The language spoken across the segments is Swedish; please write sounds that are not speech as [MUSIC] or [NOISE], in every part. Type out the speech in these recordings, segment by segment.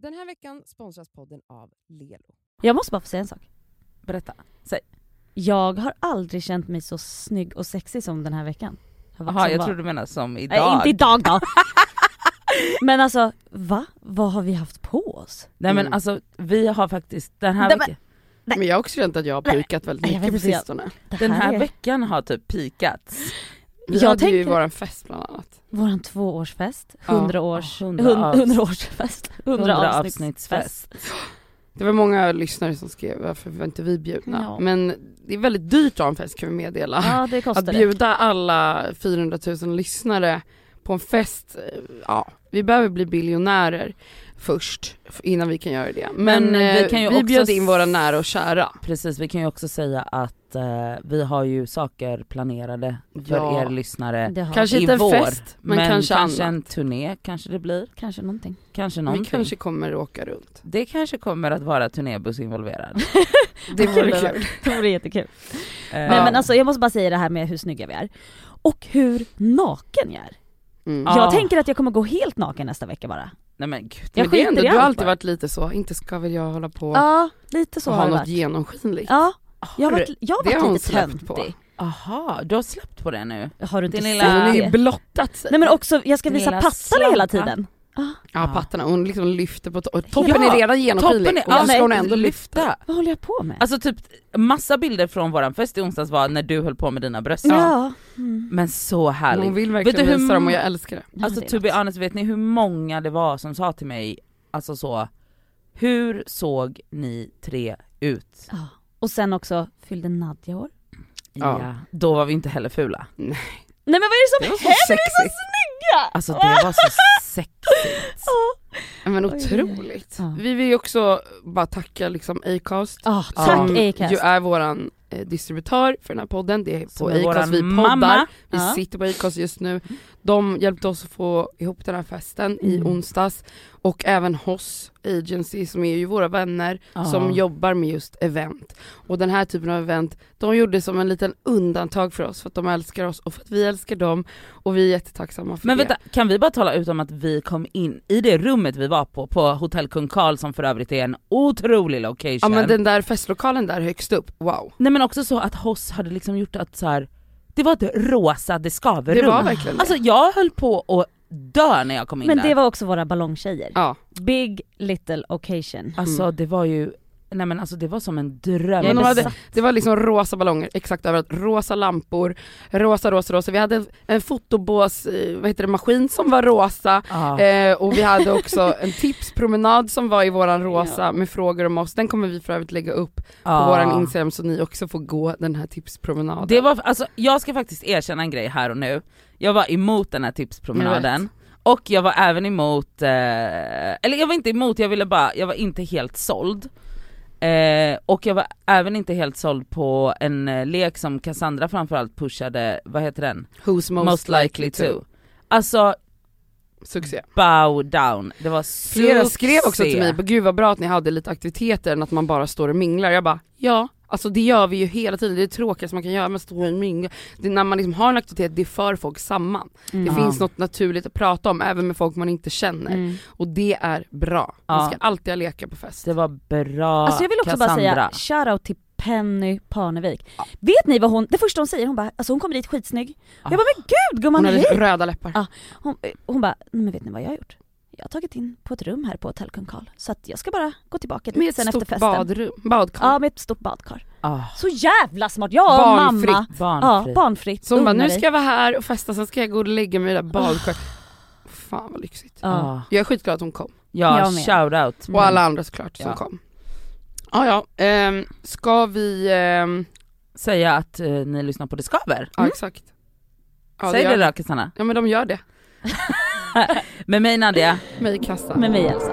Den här veckan sponsras podden av Lelo. Jag måste bara få säga en sak. Berätta. Säg. Jag har aldrig känt mig så snygg och sexig som den här veckan. Jag Jaha jag var- tror du menar som idag. Nej inte idag då. [LAUGHS] Men alltså, va? Vad har vi haft på oss? Nej men Mm. alltså vi har faktiskt den här, veckan. Men jag har också känt att jag har pikat väldigt jag mycket på jag- sistone. Den här är veckan har typ pikats. Vi Jag hade ju tänker- våran fest bland annat. Våran tvåårsfest, Ja. hundra års, hundra hund- avs- hundra årsfest, hundra Hundra avsnittsfest. avsnittsfest. Det var många lyssnare som skrev varför var inte vi bjudna? Ja. Men det är väldigt dyrt att ha en fest kan vi meddela. Ja det Att kostar det. bjuda alla 400 000 lyssnare på en fest, ja, vi behöver bli biljonärer först innan vi kan göra det. Men, Men, eh, eh, vi kan ju vi också bjöd in våra nära och kära. Precis, vi kan ju också säga att eh, vi har ju saker planerade för Ja. er lyssnare Kanske i inte en vår. fest, men, kanske, kanske annat. en turné kanske det blir. kanske någonting. Kanske Vi någonting. kanske kommer åka runt. Det kanske kommer att vara turnébuss involverad. [LAUGHS] Det vore Kul. kul. Det vore jättekul. Eh, Nej men alltså jag måste bara säga det här med hur snygga vi är. Och hur naken jag är. Mm. Ja. Jag tänker att jag kommer gå helt naken nästa vecka bara. Nej men gud. Jag Men det är ändå, du har allt alltid varit lite så, inte ska väl jag hålla på Ja, lite så och har ha något varit. genomskinligt. Ja, jag har Har varit, jag har har varit lite släppt på. töntig. Aha, du har släppt på det nu? Har du inte Din sett lilla- Hon har ju blottat sig. Nej men också, jag ska visa pattarna hela tiden. Ja Ja. pattarna, hon liksom lyfter på to- toppen Ja, är redan genomskinlig och då ska nej, hon ändå lyfta. Vad håller jag på med? Alltså typ massa bilder från våran fest i onsdags var när du höll på med dina bröst. ja. Mm. Men så härligt. Hon vill Vet verkligen du hur visa dem och jag älskar det. Ja, Alltså det to be honest, vet ni hur många det var som sa till mig, alltså så, hur såg ni tre ut? Ja. Och sen också, fyllde Nadja år? Ja. Då var vi inte heller fula. Nej men vad är det som händer? Vi är så snygga! Alltså det var så [LAUGHS] sexigt. Ja, Men otroligt. Ja. Vi vill ju också bara tacka liksom Acast. Tack som Acast. ju är våran eh, distributör för den här podden. Det är på Som Acast våran vi poddar. mamma. Vi Ja. sitter på Acast just nu. De hjälpte oss att få ihop den här festen i Mm. onsdags. Och även Hoss Agency som är ju våra vänner Ja. som jobbar med just event. Och den här typen av event, de gjorde som en liten undantag för oss för att de älskar oss och för att vi älskar dem. Och vi är jättetacksamma för Men det. vänta, kan vi bara tala ut om att vi kom in i det rummet vi var på, på Hotell Kung Karl som för övrigt är en otrolig location. Ja men den där festlokalen där högst upp, wow. Nej men också så att Hoss hade liksom gjort att så här, det var ett rosa det skaver Det var verkligen det. Alltså jag höll på att dö när jag kom in Men där. det var också våra ballongtjejer. Ja. Big little occasion. Alltså Mm. det var ju, nej men alltså det var som en dröm. Men de hade, det var liksom rosa ballonger, exakt överallt, rosa lampor, rosa, rosa, rosa. Vi hade en fotobås, eh, vad heter det, maskin som var rosa Ja. eh, och vi hade också en tipspromenad som var i våran rosa Ja. med frågor om oss. Den kommer vi för övrigt lägga upp på Ja. våran instagram så ni också får gå den här tipspromenaden. Det var, alltså jag ska faktiskt erkänna en grej här och nu. Jag var emot den här tipspromenaden. Och jag var även emot, eh, eller jag var inte emot, jag ville bara, jag var inte helt såld. Eh, och jag var även inte helt såld på en eh, lek som Cassandra framförallt pushade, vad heter den? Who's most, likely to. Alltså Succé. bow down, det var Flera succé. skrev också till mig, gud vad bra att ni hade lite aktiviteter än att man bara står och minglar. Jag bara, ja, alltså det gör vi ju hela tiden, det är det tråkigaste man kan göra, minglar. Det är när man liksom har en aktivitet, det för folk samman. Mm. Det Ja. finns något naturligt att prata om även med folk man inte känner. Mm. Och det är bra. Ja. Man ska alltid ha lekar på fest. Det var bra Alltså jag vill också Cassandra. bara säga shoutout till Penny Parnevik. Vet ni vad hon, det första hon säger, hon bara, alltså hon kommer dit skitsnygg. Ja. Jag bara men gud gumman Hon hade röda läppar. Ja. Hon, hon bara, men vet ni vad jag har gjort? Jag har tagit in på ett rum här på Hotell Kung Karl, så att jag ska bara gå tillbaka dit Med ett sen efter stort festen. badrum, badkar. Ja med ett stort badkar. Ah, Så jävla smart! Jag och Barnfritt. mamma, ja barnfri. barnfritt, Så hon bara, nu ska jag vara här och festa, sen ska jag gå och lägga mig i det där badkaret. Fan vad lyxigt. Ja. Ah. Jag är skitglad att hon kom. Ja, Jag med. shout out. Och alla andra såklart som Ja. kom. Ja ja, ehm, ska vi, ehm, Säga att eh, ni lyssnar på Det Skaver. ja exakt. Ja, Säg gör det då Cassandra. Ja men de gör det. [LAUGHS] Med mig Nadia. Mig kassa. Med mig Elsa.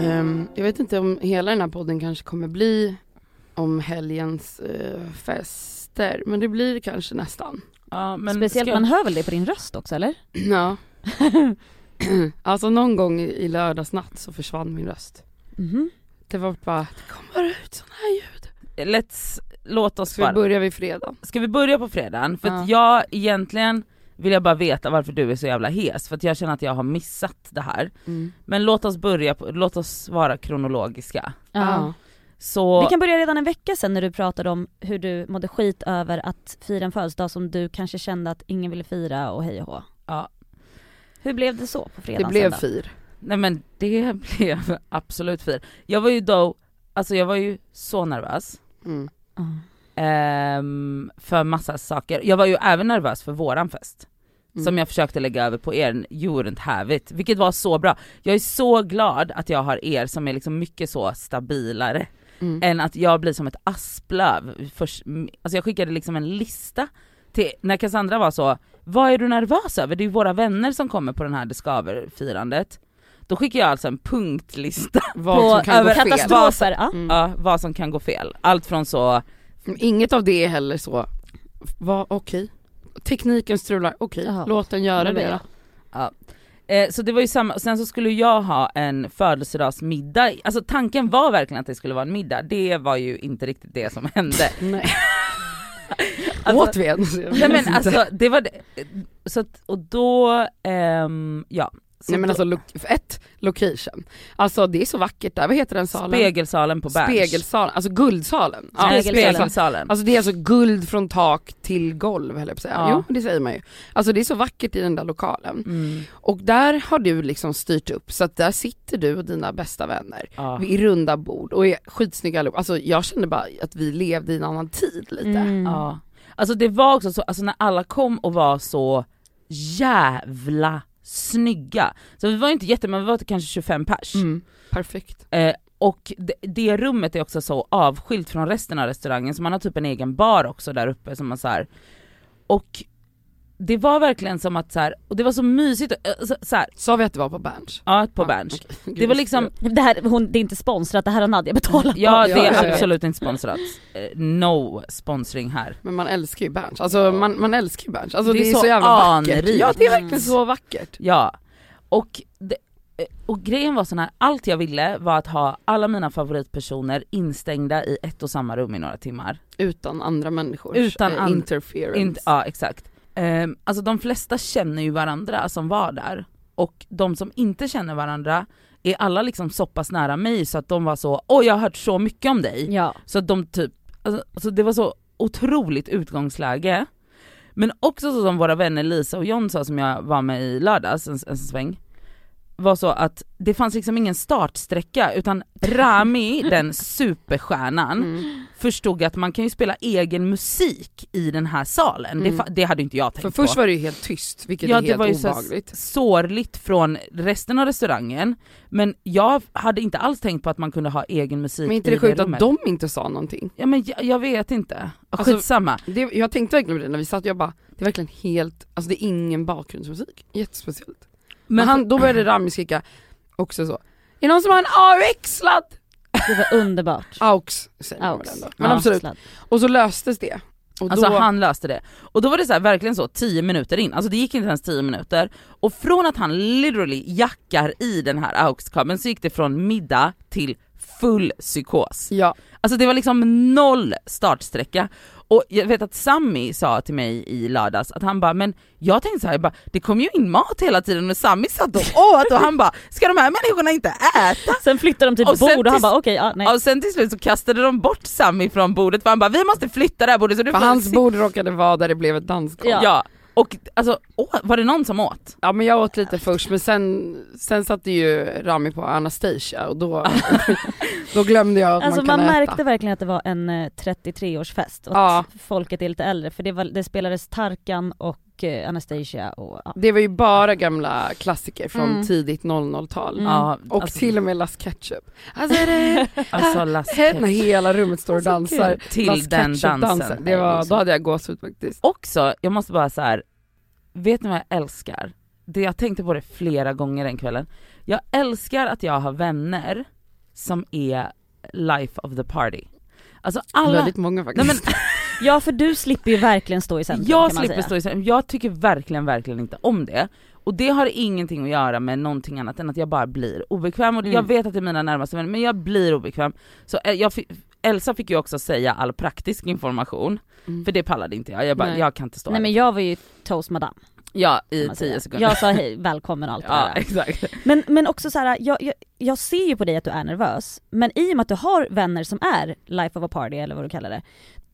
Ehm, jag vet inte om hela den här podden kanske kommer bli om helgens eh, fester, men det blir det kanske nästan. Ja, men Speciellt, ska- man hör väl det på din röst också eller? [CLEARS THROAT] Ja. [CLEARS THROAT] alltså någon gång i lördagsnatt så försvann min röst. Mhm. Det var bara, det kommer ut sådana här ljud. Let's, låt oss Så vi bara, börjar vid fredag. ska vi börja på fredagen? För att Ja. jag egentligen vill jag bara veta varför du är så jävla hes, för att jag känner att jag har missat det här. Men låt oss börja, på, låt oss vara kronologiska. Ja. Så, Vi kan börja redan en vecka sen när du pratade om hur du mådde skit över att fira en födelsedag som du kanske kände att ingen ville fira och hej och hå. ja, Hur blev det så på Det fredagen blev sen då? fir. nej men det [LAUGHS] blev absolut fint. Jag var ju då, alltså jag var ju så nervös. Mm. Ehm, för massa saker. Jag var ju även nervös för våran fest. Mm. Som jag försökte lägga över på er, you wouldn't have it. Vilket var så bra. Jag är så glad att jag har er som är liksom mycket så stabilare. Mm. Än att jag blir som ett asplöv. Först, alltså jag skickade liksom en lista till, när Cassandra var så, vad är du nervös över? Det är ju våra vänner som kommer på den här Det Skaver-firandet. Då skickar jag alltså en punktlista, [LAUGHS] Vad På som kan gå över fel. katastrofer, ja. Mm. ja, vad som kan gå fel. Allt från så, Inget av det är heller så, va, okej. Tekniken strular, okej, Jaha. låt den göra det det- ja. Eh, så det var ju samma, sen så skulle jag ha en födelsedagsmiddag, alltså tanken var verkligen att det skulle vara en middag, det var ju inte riktigt det som hände. [LAUGHS] Nej. [LAUGHS] Alltså- Åt vi en? Nej men alltså det var det, så att, och då, ehm, ja. Så Nej men alltså, lo- ett, location. Alltså det är så vackert där, vad heter den salen? Spegelsalen på Berns. Spegelsalen, alltså guldsalen. Ja, Spegelsalen. Alltså det är alltså guld från tak till golv höll jag på att säga. Ja. Jo det säger man ju. Alltså det är så vackert i den där lokalen. Mm, Och där har du liksom styrt upp så att där sitter du och dina bästa vänner ja. i runda bord och är skitsnygga allihop. Alltså jag kände bara att vi levde i en annan tid lite. Mm. ja. Alltså det var också så, alltså när alla kom och var så jävla snygga. Så vi var inte jätte, men vi var kanske 25 pers. Mm. Perfekt. Eh, och det, det rummet är också så avskilt från resten av restaurangen så man har typ en egen bar också där uppe som man så här. Och det var verkligen som att så här, och det var så mysigt, eh, så, så här, Sa vi att det var på Berns? ja på Berns. Gud, Det var liksom, Det, här, hon, det är inte sponsrat, det här har Nadja betalat ja det är ja, ja. absolut inte sponsrat. Eh, no sponsring här. Men man älskar ju Berns, alltså man, man älskar ju Berns. Alltså Det det, är så så, jävla vackert. Ja det är verkligen Mm. så vackert. Ja, och, det, eh, och grejen var sån här, allt jag ville var att ha alla mina favoritpersoner instängda i ett och samma rum i några timmar. Utan andra människors Utan an- interference. In, ja exakt. Ehm, alltså de flesta känner ju varandra som var där, och de som inte känner varandra är alla liksom så pass nära mig så att de var så åh jag har hört så mycket om dig. Ja. Så att de typ, alltså, alltså det var så otroligt utgångsläge. Men också så som våra vänner Lisa och John sa som jag var med i lördags en, en sväng, var så att det fanns liksom ingen startsträcka utan Rami, den superstjärnan, Mm. förstod att man kan ju spela egen musik i den här salen. Det, Mm. fa- det hade inte jag tänkt För på. först var det ju helt tyst, vilket Ja, är det helt var ju så obehagligt. sårligt från resten av restaurangen, men jag hade inte alls tänkt på att man kunde ha egen musik Men inte det sjukt att de inte sa någonting? Ja men jag, jag vet inte, Alltså, skitsamma. Det, jag tänkte verkligen på det när vi satt, jag bara, det är verkligen helt, alltså det är ingen bakgrundsmusik, jättespeciellt. Men, han, då började Rami skrika också så, är det någon som har en AUX-sladd? Det var underbart. [LAUGHS] AUX säger man Aux. ändå. Men Ja. absolut, och så löstes det. Och Alltså då, han löste det. Och då var det så här, verkligen så 10 minuter in, alltså det gick inte ens 10 minuter. Och från att han literally jackar i den här AUX-kabeln så gick det från middag till full psykos. ja, Alltså det var liksom noll startsträcka. Och jag vet att Sammy sa till mig i lördags att han bara, men jag tänkte så här, jag bara, det kom ju in mat hela tiden och Sammy satt och åt och han bara, ska de här människorna inte äta? Sen flyttade de till Och ett sen bord och han till- bara okej, ja, nej. Och sen till slut så kastade de bort Sammy från bordet för han bara, vi måste flytta det här bordet så du för hans bord råkade vara där det blev ett dansgolv. Ja. Ja. Och alltså åh, var det någon som åt? Ja men jag åt lite först men sen, sen satte ju Rami på Anastasia och då, [LAUGHS] då glömde jag att Alltså man man, kan märkte äta. verkligen att det var en eh, 33-årsfest och Ja. att folket är lite äldre för det, var, det spelades Tarkan och eh, Anastasia och ja. Det var ju bara gamla klassiker från Mm. tidigt 00-tal. Mm. Ja, Och alltså, till och med Las Ketchup. Alltså det, [LAUGHS] alltså Las när hela rummet står och dansar. till Las den Ketchup-dansen. dansen. Det var, då hade jag gåshud faktiskt. Också, jag måste bara så här. vet ni vad jag älskar? Det jag tänkte på det flera gånger den kvällen. Jag älskar att jag har vänner som är life of the party. Alltså alla, Väldigt många nej faktiskt. men, [LAUGHS] Ja för du slipper ju verkligen stå i centrum Jag kan man slipper säga. stå i centrum, jag tycker verkligen, verkligen inte om det. Och det har ingenting att göra med någonting annat än att jag bara blir obekväm och Mm. jag vet att det är mina närmaste vänner men jag blir obekväm. Så eh, jag fi- Elsa fick ju också säga all praktisk information, Mm. för det pallade inte jag. Jag bara, Nej. jag kan inte stå Nej här. men jag var ju toast madame. Ja, i tio sekunder. Jag sa hej, välkommen och allt [LAUGHS] det ja, där. exakt. Men, men också så här, jag, jag, jag ser ju på dig att du är nervös, men i och med att du har vänner som är life of a party eller vad du kallar det,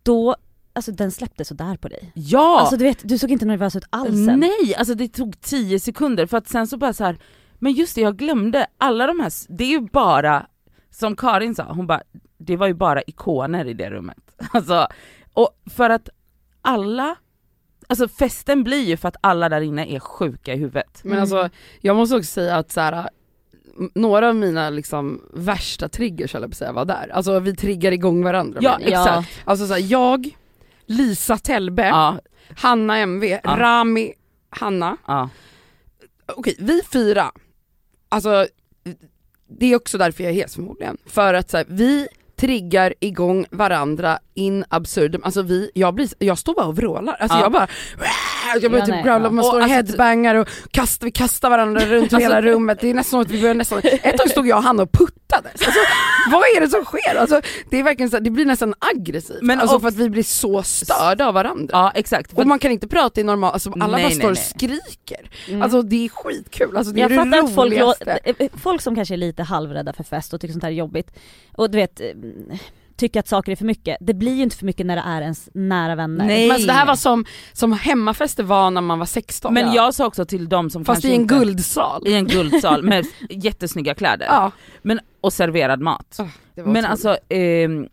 då, alltså den släppte sådär på dig. Ja! Alltså du vet, du såg inte nervös ut alls sen. Nej, alltså det tog 10 sekunder för att sen så bara så här. men just det jag glömde, alla de här, det är ju bara, som Karin sa, hon bara, det var ju bara ikoner i det rummet. [LAUGHS] Alltså, och för att alla, alltså festen blir ju för att alla där inne är sjuka i huvudet. Men alltså jag måste också säga att så här, några av mina liksom värsta triggers eller på att säga var där. Alltså vi triggar igång varandra. Ja jag. exakt. Alltså så här, jag, Lisa Tellbe, Ja, Hanna MV, Ja. Rami, Hanna. ja. Okej, vi fyra, alltså det är också därför jag är hes förmodligen. För att så här, vi triggar igång varandra in absurdum, alltså vi, jag, blir, jag står bara och vrålar, alltså Ja. jag bara jag börjar Ja, typ growla, man står och alltså, headbangar och kastar, vi kastar varandra runt hela rummet, det är nästan så att vi börjar nästan, ett tag stod jag och Hanna och puttades. Alltså, vad är det som sker? Alltså, det är verkligen så här, det blir nästan aggressivt, Men alltså och- för att vi blir så störda av varandra. ja exakt. För Och man kan inte prata i normal, alltså alla Nej, bara står och skriker. Mm. Alltså det är skitkul, alltså det är jag det att folk, roligaste. lå- eh, folk som kanske är lite halvrädda för fest och tycker sånt här är jobbigt, och du vet, eh, tycker att saker är för mycket. Det blir ju inte för mycket när det är ens nära vänner. Nej. Men alltså, det här var som, som hemmafester var när man var 16. Men Ja. jag sa också till dem som Fast kanske i en inte, guldsal. i en guldsal med [LAUGHS] jättesnygga kläder. Ja. Men, och serverad mat. Var Men otroligt. alltså, ehm,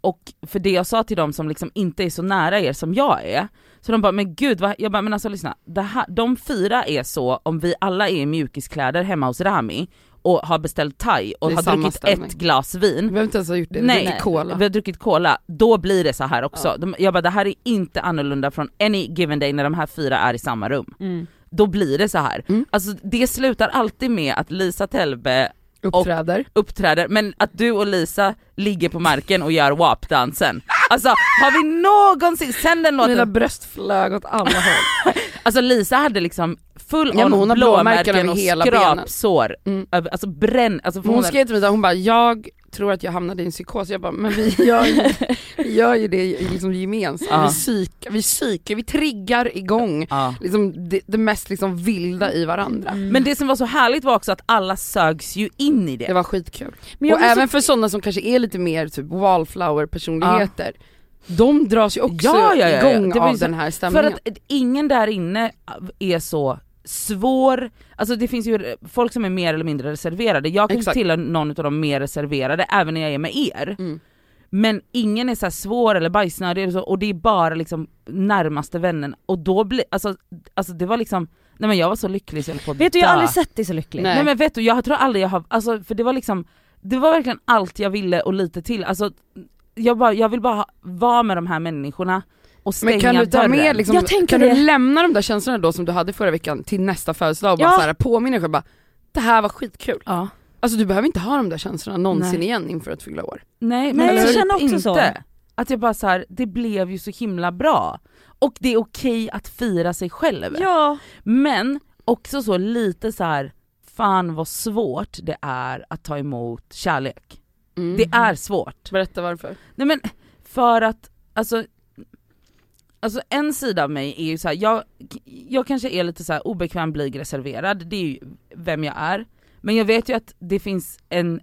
och för det jag sa till dem som liksom inte är så nära er som jag är, så de bara men gud vad, jag bara men alltså lyssna, det här, de fyra är så om vi alla är i mjukiskläder hemma hos Rami och har beställt thai och har druckit stämning. ett glas Vi vin, behöver inte ens gjort det, Nej. det är cola. vi har druckit cola, då blir det så här också. Ja. De, jag bara det här är inte annorlunda från any given day när de här fyra är i samma rum. Mm. Då blir det så här. Mm. Alltså det slutar alltid med att Lisa Tellbe Uppträder. uppträder, men att du och Lisa ligger på marken och gör WAP-dansen. Alltså har vi någonsin, sen den Mina låten, bröst flög åt alla håll. [LAUGHS] alltså Lisa hade liksom full Ja, on blåmärken och hela skrapsår, Mm. alltså bränn, alltså Hon hon skrev till mig, hon bara jag tror att jag hamnade i en psykos, jag bara men vi [LAUGHS] gör ju, vi gör ju det liksom gemensamt, Ja. vi, psykar, vi psykar, vi triggar igång ja. liksom det, det mest liksom vilda i varandra. Mm. Men det som var så härligt var också att alla sögs ju in i Det det. var skitkul. Och blir så- även för sådana som kanske är lite mer typ wallflower personligheter, de dras ju också Ja, ja, ja, ja. igång av så- den här För stämningen. att ingen där inne är så svår, alltså det finns ju folk som är mer eller mindre reserverade, jag kan Exakt. tillhöra någon av de mer reserverade även när jag är med er. Mm. Men ingen är så svår eller bajsnödig eller så, och det är bara liksom närmaste vännen och då blir, alltså, alltså det var liksom, nej men jag var så lycklig så jag på att Vet du, jag har aldrig sett dig så lycklig. Nej. Nej men vet du, jag tror aldrig jag har, alltså för det var liksom, det var verkligen allt jag ville och lite till, alltså jag, bara, jag vill bara ha- vara med de här människorna och stänga Men kan du ta dörren. med liksom, Jag kan det. du lämna de där känslorna då som du hade förra veckan till nästa födelsedag och bara Ja. så här, påminna dig själv bara det här var skitkul. Ja. Alltså du behöver inte ha de där känslorna någonsin Nej. igen inför att fylla år. Nej, Nej, men jag typ känner också inte. så. Att jag bara så här, det blev ju så himla bra. Och det är okej att fira sig själv. Ja, Men också så lite så här, fan vad svårt det är att ta emot kärlek. Mm. Det är svårt. Berätta varför. Nej men för att, alltså, alltså en sida av mig är ju såhär, jag, jag kanske är lite såhär obekväm, blyg, reserverad, det är ju vem jag är. Men jag vet ju att det finns en,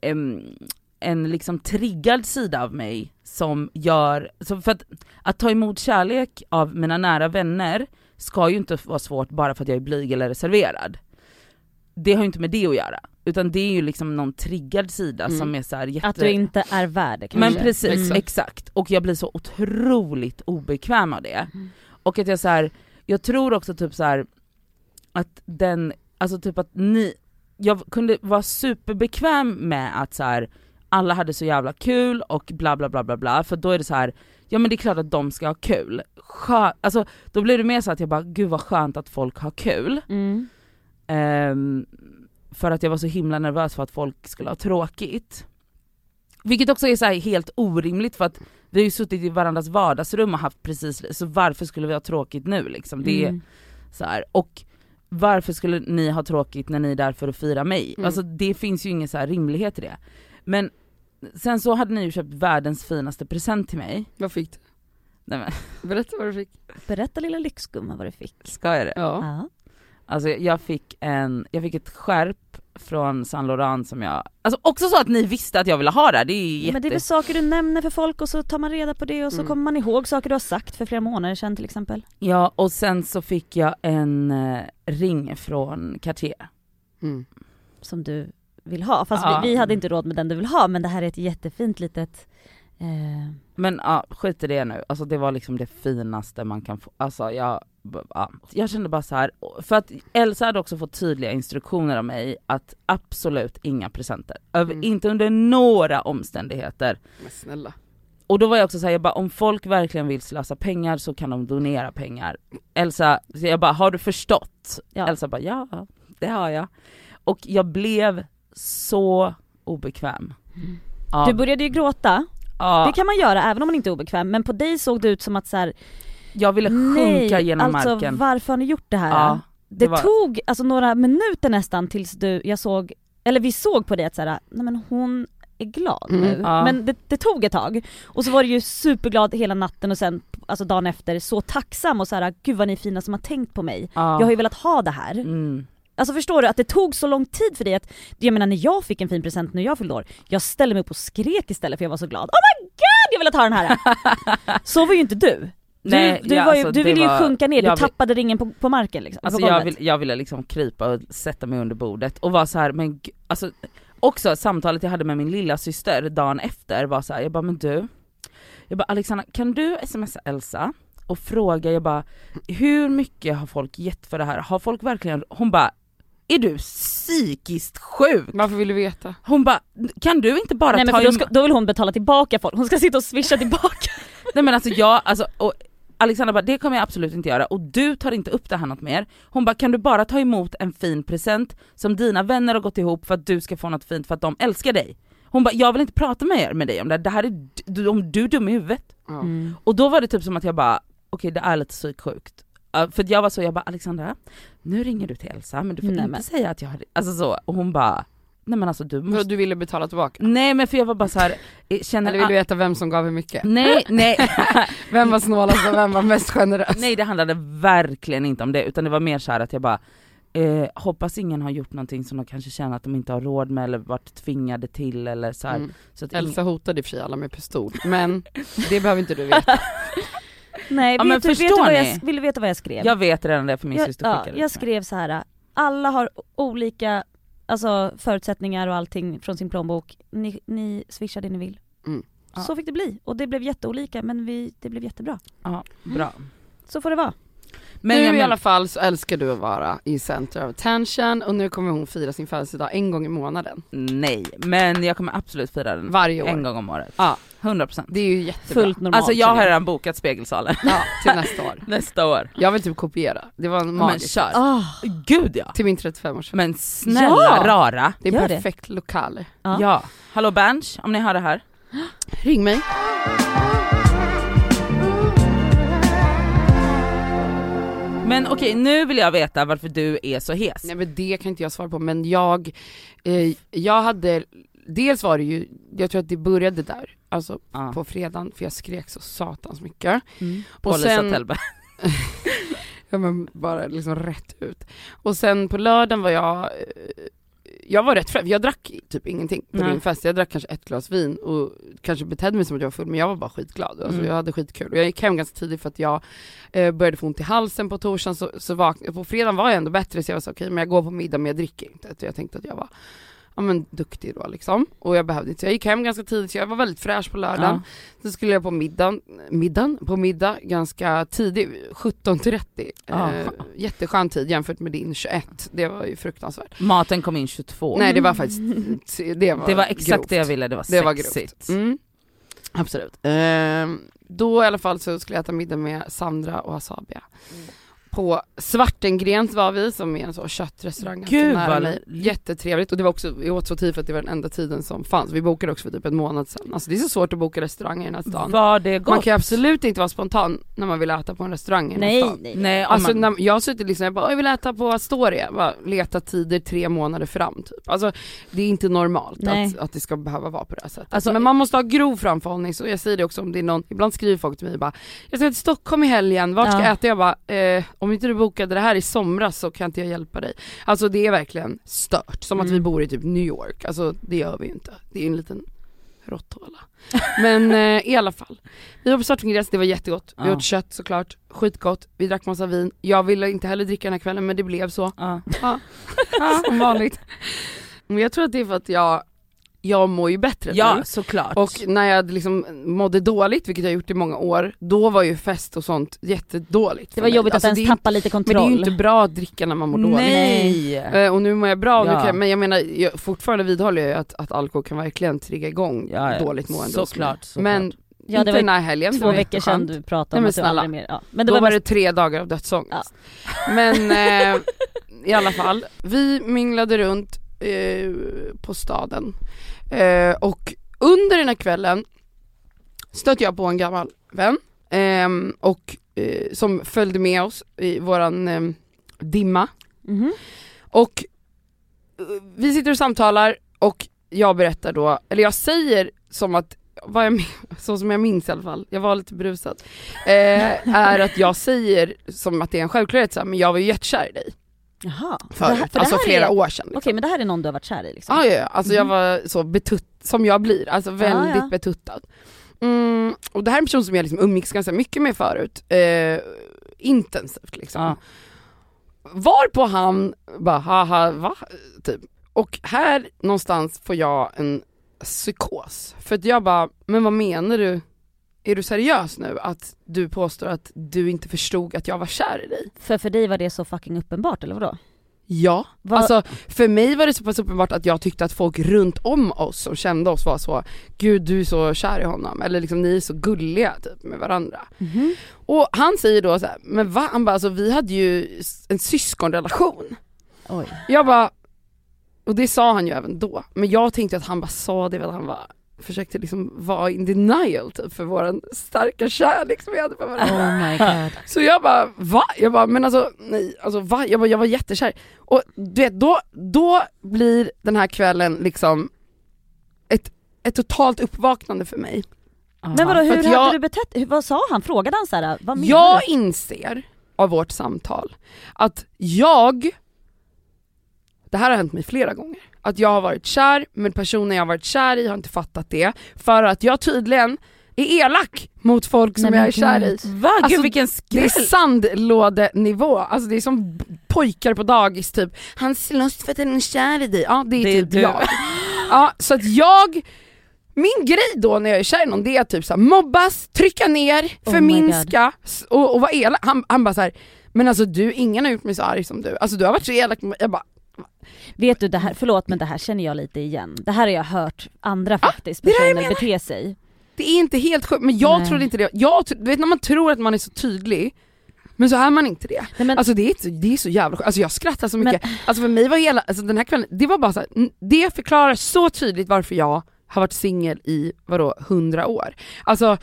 en, en liksom triggad sida av mig som gör, så för att, att ta emot kärlek av mina nära vänner ska ju inte vara svårt bara för att jag är blyg eller reserverad. Det har ju inte med det att göra, utan det är ju liksom någon triggad sida Mm. som är så här jätte... att du inte är värd det Men kanske. precis, Exakt. exakt. Och jag blir så otroligt obekväm av det. Mm. Och att jag så här, jag tror också typ så här att den, alltså typ att ni, jag kunde vara superbekväm med att så här alla hade så jävla kul och bla bla bla bla bla, för då är det så här ja men det är klart att de ska ha kul. Skö, alltså då blir det mer så att jag bara, gud vad skönt att folk har kul. Mm. För att jag var så himla nervös för att folk skulle ha tråkigt. Vilket också är så här helt orimligt för att vi har ju suttit i varandras vardagsrum och haft precis, så varför skulle vi ha tråkigt nu liksom? Det är Mm. så här. och varför skulle ni ha tråkigt när ni är där för att fira mig? Mm. Alltså det finns ju ingen så här rimlighet i det. Men sen så hade ni ju köpt världens finaste present till mig. Vad fick du? Nej men, Berätta vad du fick. Berätta lilla lyxgumma vad du fick. ska jag det? Ja. Ja. Alltså jag fick en, jag fick ett skärp från Saint Laurent som jag, alltså också så att ni visste att jag ville ha det det är jätte... Men det är väl saker du nämner för folk och så tar man reda på det och så Mm. kommer man ihåg saker du har sagt för flera månader sedan till exempel. Ja och sen så fick jag en eh, ring från Cartier. Mm. Som du vill ha. Fast Ja. vi, vi hade inte råd med den du vill ha men det här är ett jättefint litet eh, Men ja, skit i det nu, alltså det var liksom det finaste man kan få, alltså jag, ja. jag kände bara så här för att Elsa hade också fått tydliga instruktioner av mig att absolut inga presenter, Över, Mm. inte under några omständigheter. Men snälla. Och då var jag också såhär, jag bara om folk verkligen vill slösa pengar så kan de donera pengar. Elsa, så jag bara har du förstått? Ja. Elsa bara ja, det har jag. Och jag blev så obekväm. Ja, Du började ju gråta, ja, det kan man göra även om man inte är obekväm men på dig såg det ut som att så här, jag ville sjunka nej, genom alltså marken. varför har ni gjort det här? Ja, det det var- tog alltså några minuter nästan tills du, jag såg, eller vi såg på det att så här, nej men hon är glad Mm, nu. ja. Men det, det tog ett tag. Och så var du ju superglad hela natten och sen alltså dagen efter så tacksam och så här, gud vad ni är fina som har tänkt på mig. ja. Jag har ju velat ha det här. mm. Alltså förstår du att det tog så lång tid för dig att, jag menar när jag fick en fin present när jag fyllde år, jag ställde mig upp och skrek istället för jag var så glad. Oh my god jag vill ta den här! [LAUGHS] så var ju inte du. Du, Nej, du, ja, var ju, alltså, du ville ju var- sjunka ner, du vill- tappade ringen på, på marken liksom. Alltså på jag, vill, jag ville liksom krypa och sätta mig under bordet och vara så här, men alltså också samtalet jag hade med min lilla syster dagen efter var så här, jag bara men du, jag bara Alexandra kan du smsa Elsa och fråga, jag bara hur mycket har folk gett för det här? Har folk verkligen, hon bara är du psykiskt sjuk? Varför vill du veta? Hon bara kan du inte bara Nej men ta för då, ska, då vill hon betala tillbaka folk, hon ska sitta och swisha tillbaka. [LAUGHS] Nej men alltså jag, alltså, och Alexandra bara det kommer jag absolut inte göra och du tar inte upp det här något mer. Hon bara kan du bara ta emot en fin present som dina vänner har gått ihop för att du ska få något fint för att de älskar dig. Hon bara jag vill inte prata med er med dig om det här, det här är du, om du är dum i huvudet. Mm. Och då var det typ som att jag bara okej det är lite psyksjukt. Uh, för jag var så, jag bara Alexandra, nu ringer du till Elsa men du får Nej, inte men. säga att jag har, alltså så, och hon bara nej men alltså du måste, Du ville betala tillbaka? nej men för jag var bara så här, eh, känner Eller vill du veta vem som gav hur mycket? Nej, nej, [LAUGHS] Vem var snålast och vem var mest generös? Nej det handlade verkligen inte om det utan det var mer så här att jag bara eh, hoppas ingen har gjort någonting som de kanske känner att de inte har råd med eller varit tvingade till eller så här. Mm. Så att Elsa hotade i alla med pistol, men det behöver inte du veta. [LAUGHS] Nej, Ja, men vet, du, vet, du vad jag, vill du veta vad jag skrev? jag vet redan det för min jag, syster ja, skickade det jag skrev så här. alla har olika alltså, förutsättningar och allting från sin plånbok, ni, ni swishar det ni vill. Mm. Ja. Så fick det bli, och det blev jätteolika men vi, det blev jättebra. Ja, bra. Så får det vara. Men nu jag i men, alla fall så älskar du att vara i center of attention och nu kommer hon fira sin födelsedag en gång i månaden. nej, men jag kommer absolut fira den Varje år. en gång om året. Ja. 100%. Det är ju jättebra. Fullt normalt. Alltså jag har redan bokat spegelsalen Ja, till nästa år. [LAUGHS] nästa år. Jag vill typ kopiera, det var en Men kör. Ah, Gud ja. Till min 35-årsfest. Men snälla Ja. rara. Det är Gör en det. perfekt lokal. Ja. Ja. Hallå Berns, om ni hör det här. Ring mig. Men okej, nu vill jag veta varför du är så hes. Nej men det kan inte jag svara på men jag, eh, jag hade, dels var det ju, jag tror att det började där, alltså Ja. på fredagen för jag skrek så satans mycket. mm. Och sen-. [LAUGHS] Ja men bara liksom rätt ut. Och sen på lördagen var jag, eh, jag var rätt fräsch, jag drack typ ingenting på Nej. din fest, jag drack kanske ett glas vin och kanske betedde mig som att jag var full men jag var bara skitglad, alltså Mm. jag hade skitkul. Och jag gick hem ganska tidigt för att jag eh, började få ont i halsen på torsdagen så, så vak- på fredagen var jag ändå bättre så jag var så okej men jag går på middag men jag dricker inte. Så jag tänkte att jag var ja men duktig då liksom. Och jag behövde inte, jag gick hem ganska tidigt så jag var väldigt fräsch på lördagen. Ja. Så skulle jag på middagen, middagen, på middag ganska tidigt, 17.30. Ja. Eh, jätteskön tid jämfört med din 21, det var ju fruktansvärt. Maten kom in 22. Nej det var faktiskt, det var det var exakt grovt. det jag ville, det var Det var sexigt. Mm. Absolut. Eh, då i alla fall så skulle jag äta middag med Sandra och Asabia. På Svartengrens var vi som är en sån köttrestaurang Gud, nära vad mig. Jättetrevligt och det var också, vi åt så tid för att det var den enda tiden som fanns. Vi bokade också för typ en månad sedan. Alltså det är så svårt att boka restauranger i den här stan. Var det gott? Man kan ju absolut inte vara spontan när man vill äta på en restaurang i den här Nej, stan. nej. Nej, Alltså man, när, jag har suttit liksom, jag bara jag vill äta på Astoria, bara leta tider tre månader fram typ. Alltså det är inte normalt Nej. att, att det ska behöva vara på det här sättet. Alltså- men man måste ha grov framförhållning, så jag säger det också om det är någon, ibland skriver folk till mig bara Jag ska till Stockholm i helgen, vart ska Ja. jag äta? Jag bara, eh, om inte du bokade det här i somras så kan inte jag hjälpa dig. Alltså det är verkligen stört, som att vi Mm. bor i typ New York, alltså det gör vi ju inte. Det är ju en liten råtthåla. Men [LAUGHS] eh, i alla fall. Vi var på Svartvinggräs, det var jättegott. Vi Ja. åt kött såklart, skitgott. Vi drack massa vin. Jag ville inte heller dricka den här kvällen men det blev så. Ja, ja [LAUGHS] som vanligt. Men jag tror att det är för att jag, jag mår ju bättre ja nu. såklart. Och när jag liksom mådde dåligt, vilket jag gjort i många år, då var ju fest och sånt jättedåligt Det var mig. jobbigt Alltså, att ens tappa lite Men det är kontroll. ju inte bra att dricka när man mår dåligt. Nej! Eh, Och nu mår jag bra, Ja. jag, men jag menar jag, fortfarande vidhåller jag att, att alkohol kan verkligen trigga igång Ja, ja. dåligt mående. Såklart, såklart. Men Ja, inte det var den här helgen, två var veckor sedan du pratade Nej, om men att du snälla. aldrig mer... Ja. Men det Då var var mest... det tre dagar av dödsångest. Men [LAUGHS] eh, i alla fall, vi minglade runt eh, på staden eh, och under den här kvällen stötte jag på en gammal vän ehm, och eh, som följde med oss i våran ehm, dimma Mhm. och eh, vi sitter och samtalar och jag berättar då, eller jag säger som att, vad jag, [LAUGHS] så som jag minns i alla fall, jag var lite brusad, eh, är att jag säger som att det är en självklarhet så här, men jag var ju jättekär i dig Jaha. förut, här- för alltså flera är... år sedan. Okej Liksom. men det här är någon du har varit kär i liksom? Ah, ja, ja, alltså jag Mhm. var så betutt, som jag blir, alltså väldigt ja. betuttad. Mm, och det här är en person som jag liksom umgicks ganska mycket med förut, eh, intensivt liksom. Ja. Varpå han bara haha va? Typ. Och här någonstans får jag en psykos. För att jag bara, men vad menar du? Är du seriös nu att du påstår att du inte förstod att jag var kär i dig? För för dig var det så fucking uppenbart eller vadå? Ja, Vad- alltså för mig var det så pass uppenbart att jag tyckte att folk runt om oss som kände oss var så, gud du är så kär i honom, eller liksom ni är så gulliga typ med varandra. Mhm. Och han säger då så här, men va? Han bara, alltså vi hade ju en syskonrelation. Oj. Jag bara, och det sa han ju även då, men jag tänkte att han bara sa det för att han var försökte liksom vara in denial typ för våran starka kärlek som vi hade för varandra. Oh my [LAUGHS] god. Så jag bara va? Jag bara men alltså nej, alltså va? Jag, bara, jag var jättekär. Och du vet då, då blir den här kvällen liksom ett, ett totalt uppvaknande för mig. Men vadå hur hade jag- du betett Vad sa han? Frågade han såhär, vad menar Jag du? inser av vårt samtal att jag, det här har hänt mig flera gånger, att jag har varit kär men personen jag har varit kär i har inte fattat det för att jag tydligen är elak mot folk som Nej, jag är kär i. Va? Alltså, Gud vilken Det är skräll! sandlådenivå, alltså det är som pojkar på dagis typ, han slåss för att han är kär i dig, ja det är, Det är typ du. jag. Ja, så att jag, min grej då när jag är kär i någon det är typ så här, mobbas, trycka ner, Oh förminska och, och vara elak. Han, han bara så här, men alltså du, ingen har gjort mig så arg som du, alltså du har varit så elak. Jag bara, Vet du det här, förlåt men det här känner jag lite igen. Det här har jag hört andra faktiskt jag personer bete sig. det är inte helt sjukt, men jag Nej. trodde inte det. Jag, du vet när man tror att man är så tydlig, men så är man inte det. Nej, men, Alltså det är, det är så jävla sjukt, alltså jag skrattar så mycket. Alltså för mig var hela, alltså den här kvällen, det var bara så här, det förklarar så tydligt varför jag har varit singel i, vadå, hundra år. Alltså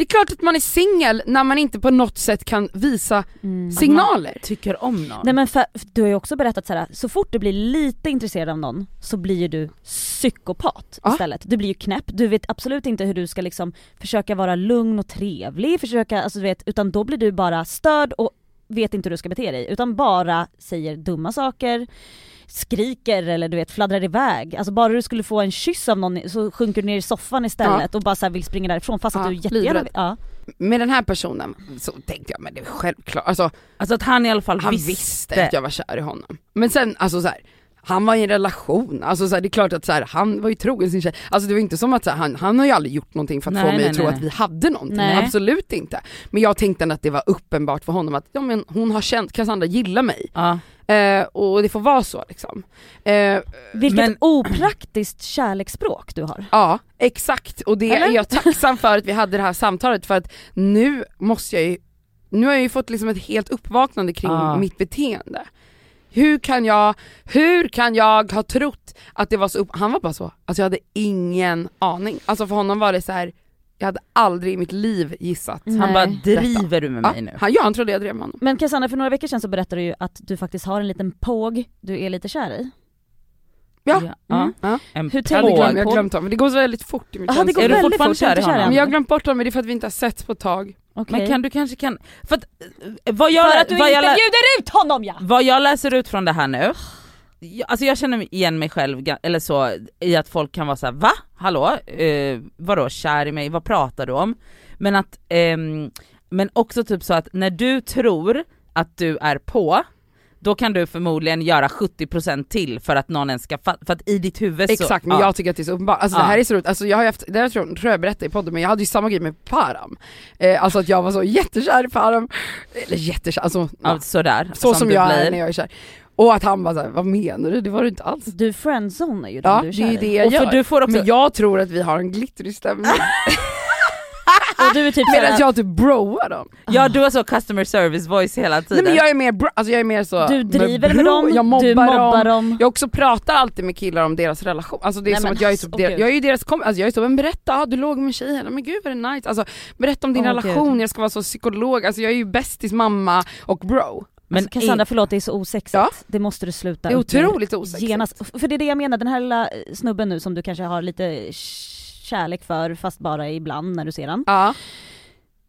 det är klart att man är singel när man inte på något sätt kan visa mm. signaler. Tycker om någon. Nej men för, du har ju också berättat så här, så fort du blir lite intresserad av någon så blir ju du psykopat Ja. istället. Du blir ju knäpp, du vet absolut inte hur du ska liksom försöka vara lugn och trevlig, försöka, alltså du vet, utan då blir du bara störd och vet inte hur du ska bete dig, utan bara säger dumma saker, skriker eller du vet fladdrar iväg. Alltså bara du skulle få en kyss av någon så sjunker du ner i soffan istället och bara så här vill springa därifrån fast Ja, att du jättegärna vill, ja. Med den här personen så tänkte jag, men det är självklart, alltså Alltså att han i alla fall han visste. visste att jag var kär i honom. Men sen, alltså så här, han var i en relation, alltså så här, det är klart att så här, han var ju trogen sin tjej. Alltså det var inte som att så här, han, han har ju aldrig gjort någonting för att Nej, få mig nej, att tro nej. att vi hade någonting, Nej. absolut inte. Men jag tänkte att det var uppenbart för honom att ja, men hon har känt, Cassandra gillar mig. Ja. Eh, och det får vara så liksom. Eh, Vilket Men- opraktiskt kärleksspråk du har. ja, exakt. Och det Eller? är jag tacksam för att vi hade det här samtalet för att nu måste jag ju nu har jag ju fått liksom ett helt uppvaknande kring Ah. mitt beteende. Hur kan jag, hur kan jag ha trott att det var så upp... Han var bara så, alltså jag hade ingen aning. Alltså för honom var det så här. Jag hade aldrig i mitt liv gissat. Mm. Han bara Nej. driver du med Ja, mig nu? han, ja, han trodde jag drev med honom. Men Cassandra för några veckor sedan så berättade du ju att du faktiskt har en liten påg du är lite kär i. Ja. ja. Mm. ja. En Hur Påg. glömt, jag har glömt honom, men det går så väldigt fort i mitt Jaha, det går Är du väldigt fortfarande kär i honom? Men jag har glömt bort honom, men det är för att vi inte har setts på ett tag. Okej. Men kan du kanske kan, för att, eh, vad jag, För att du vad inte jag, bjuder ut honom ja! vad jag läser ut från det här nu, jag, alltså jag känner igen mig själv, eller så, i att folk kan vara så här: va? Hallå? Eh, vadå kär i mig? Vad pratar du om? Men att, ehm, men också typ så att när du tror att du är på, då kan du förmodligen göra 70% till för att någon ens ska fatta, för att i ditt huvud så... Exakt, men ja. jag tycker att det är så uppenbart. Alltså Ja. det här är så roligt, alltså jag har haft, det här tror, tror jag berättade i podden, men jag hade ju samma grej med Param. Eh, alltså att jag var så jättekär i Param, eller jättekär, alltså Ja, sådär, så som, du jag blir. är när jag är kär. Och att han bara såhär, vad menar du? Det var du inte alls. Du friendzonar ju dem Ja, du är det är kär ju det jag Och gör. för du får också, Men jag tror att vi har en glittrig stämning, [LAUGHS] [LAUGHS] Och du är typ medan såhär, jag typ broar dem. ja du har så customer service voice hela Nej tiden. men jag är mer, bro, alltså jag är mer så, du driver bro, med dem, jag mobbar, du mobbar dem. dem. Jag också pratar alltid med killar om deras relation, alltså det är Nej, som men att jag är, alltså, typ åh, der, gud. jag är ju deras kompis, alltså jag är så, men berätta, ah, du låg med tjejen, men gud vad det är nice, alltså berätta om din Åh, relation, gud. jag ska vara så psykolog, alltså jag är ju bästis mamma och bro. Men alltså, Cassandra förlåt det är så osexigt, Ja. det måste du sluta Det är otroligt osexigt. genast. För det är det jag menar, den här lilla snubben nu som du kanske har lite kärlek för fast bara ibland när du ser han. Ja,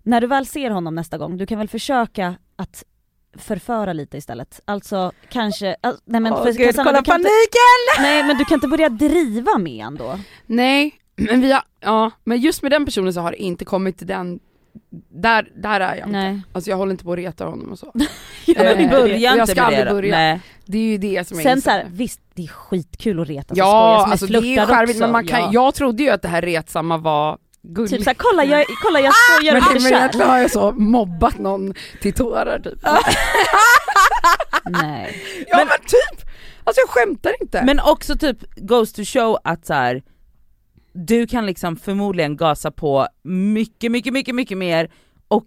När du väl ser honom nästa gång, du kan väl försöka att förföra lite istället. Alltså kanske, al- nej men Åh för gud, kolla du kan inte, paniken! nej men du kan inte börja driva med han då. nej, men vi har, ja, men just med den personen så har det inte kommit till den, där, där är jag inte. Nej. Alltså jag håller inte på att reta honom och så. [LAUGHS] Ja, Eh, men Börja jag inte ska aldrig börja. Nej. Det är ju det som är Sen intressant. såhär, visst det är skitkul att retas och Ja, alltså det är charmigt också. men man kan, ja. jag trodde ju att det här retsamma var gulligt. Typ såhär, kolla jag, kolla jag skojar men, och men kär. egentligen har jag så mobbat någon till tårar typ. [LAUGHS] Nej. Ja men, Men- typ! Alltså jag skämtar inte. Men också typ goes to show att så här, du kan liksom förmodligen gasa på mycket, mycket, mycket, mycket mer och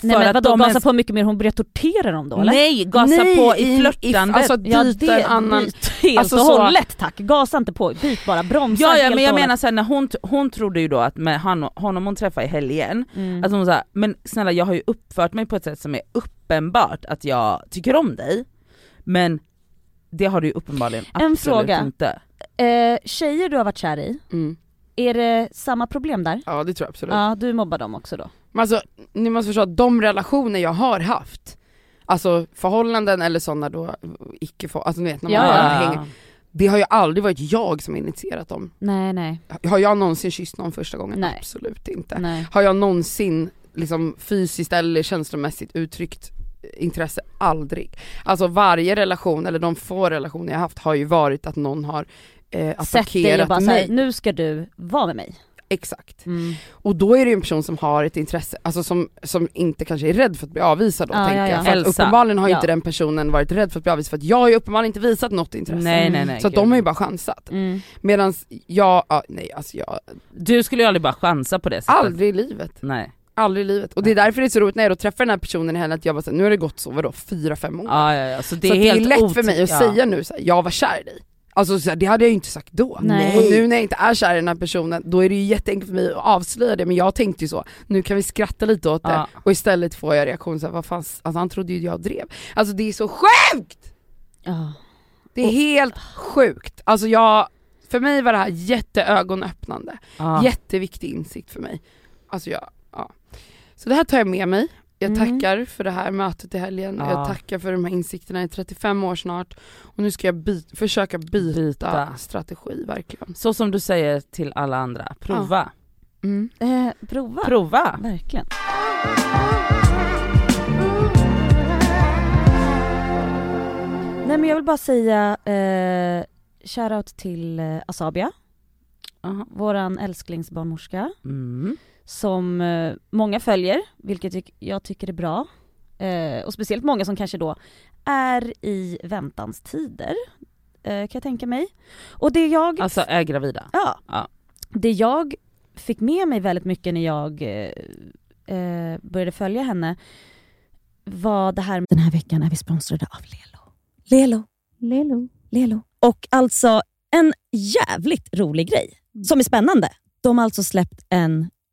för Nej men att vadå de gasa ens- på mycket mer, hon börjar tortera dem då eller? Nej, gasa Nej, på i flörtandet. alltså Ja byta det, en annan... byt helt Alltså och hållet tack, gasa inte på, byt bara, bromsa ja, ja helt men jag menar såhär när hon, hon trodde ju då att med han, honom hon träffade i helgen, Mm. att hon sa men snälla jag har ju uppfört mig på ett sätt som är uppenbart att jag tycker om dig, men det har du ju uppenbarligen En absolut fråga. inte. Eh, tjejer du har varit kär i, Mm. är det samma problem där? Ja det tror jag absolut. Ja, du mobbar dem också då? Men alltså ni måste förstå att de relationer jag har haft, alltså förhållanden eller sådana då icke för, alltså ni vet när man Ja, bara ja. hänger, det har ju aldrig varit jag som initierat dem. Nej nej, Har jag någonsin kysst någon första gången? Nej. Absolut inte. nej. Har jag någonsin liksom fysiskt eller känslomässigt uttryckt intresse? Aldrig. Alltså varje relation, eller de få relationer jag haft har ju varit att någon har eh, attackerat bara mig. såhär, nu ska du vara med mig. Exakt. Mm. Och då är det ju en person som har ett intresse, alltså som, som inte kanske är rädd för att bli avvisad då Ja, tänker ja, ja. För att uppenbarligen har Ja. inte den personen varit rädd för att bli avvisad för att jag har ju uppenbarligen inte visat något intresse. Nej nej nej. Så de har ju bara chansat. Mm. Medan jag, ja, nej alltså jag, Du skulle ju aldrig bara chansa på det sättet. aldrig i livet. Nej. Aldrig i livet. Och det är därför det är så roligt när jag då träffar den här personen i helgen att jag bara så här, nu har det gått så vadå, fyra, fem år. Ja, ja, ja. Så det så är att det är helt lätt för mig att ja. säga nu så här, jag var kär i dig. Alltså så här, det hade jag ju inte sagt då. Nej. Och nu när jag inte är kär i den här personen, då är det ju jätteenkelt för mig att avslöja det, men jag tänkte ju så, nu kan vi skratta lite åt det, Ja. och istället får jag reaktion såhär, vad fan, alltså han trodde ju jag drev. Alltså det är så sjukt! Ja. Det är helt sjukt. Alltså jag, för mig var det här jätteögonöppnande, jätteviktig insikt för mig. Alltså jag, ja. Så det här tar jag med mig. Jag Mm. tackar för det här mötet i helgen, Ja. jag tackar för de här insikterna i 35 år snart och nu ska jag byt, försöka byta, Byta. strategi verkligen. Så som du säger till alla andra, prova. Mm. Eh, prova. Prova. Verkligen. Nej men jag vill bara säga eh, shoutout till eh, Asabia, Aha. våran älsklingsbarnmorska Mm. Som eh, många följer, vilket jag tycker är bra. Eh, och speciellt många som kanske då är i väntans tider, eh, kan jag tänka mig. Och det jag Alltså är gravida. Ja. Ja. Det jag fick med mig väldigt mycket när jag började följa henne var det här, den här veckan är vi sponsrade av Lelo. Lelo. Lelo. Lelo. Och alltså en jävligt rolig grej som är spännande. De har alltså släppt en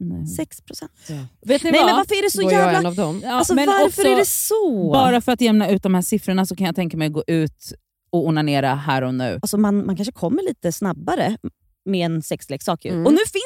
Nej. 6 procent. Vet ni Nej vad? men varför är det så är jag jävla... en av dem. Ja, Alltså men varför också, är det så? Bara för att jämna ut de här siffrorna så kan jag tänka mig att gå ut och onanera här och nu. Alltså man, man kanske kommer lite snabbare med en sexleksak. ju. Mm. Och nu finns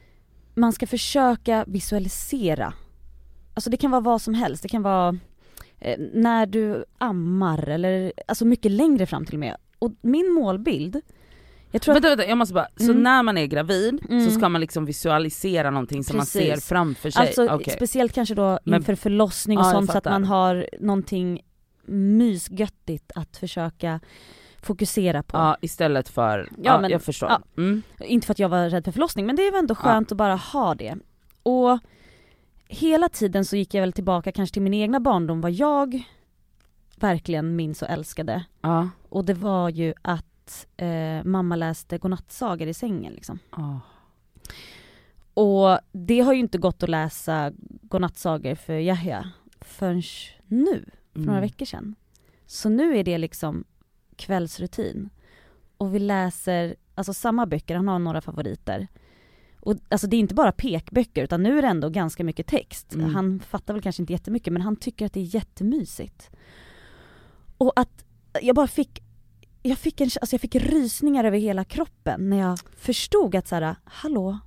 man ska försöka visualisera. Alltså det kan vara vad som helst. Det kan vara eh, när du ammar eller alltså mycket längre fram till och med. Och min målbild, jag tror att Vänta, vänta, jag måste bara, så Mm. när man är gravid Mm. så ska man liksom visualisera någonting som man Precis. ser framför sig? Alltså Okej. speciellt kanske då Men- inför förlossning och Ja, sånt så att man har någonting mysgöttigt att försöka fokusera på. Ja istället för, ja, Ja, men- jag förstår. ja. Mm. Inte för att jag var rädd för förlossning men det är väl ändå skönt att bara ha det. Och hela tiden så gick jag väl tillbaka kanske till min egna barndom, vad jag verkligen minns och älskade. Ja. Och det var ju att eh, mamma läste godnattsagor i sängen liksom. Ah. Och det har ju inte gått att läsa godnattsagor för Yahya förrän nu, för några Mm. veckor sedan. Så nu är det liksom kvällsrutin. Och vi läser alltså samma böcker, han har några favoriter. Och alltså det är inte bara pekböcker utan nu är det ändå ganska mycket text. Mm. Han fattar väl kanske inte jättemycket men han tycker att det är jättemysigt. Och att jag bara fick jag fick, en, alltså jag fick rysningar över hela kroppen när jag förstod att så här, hallå,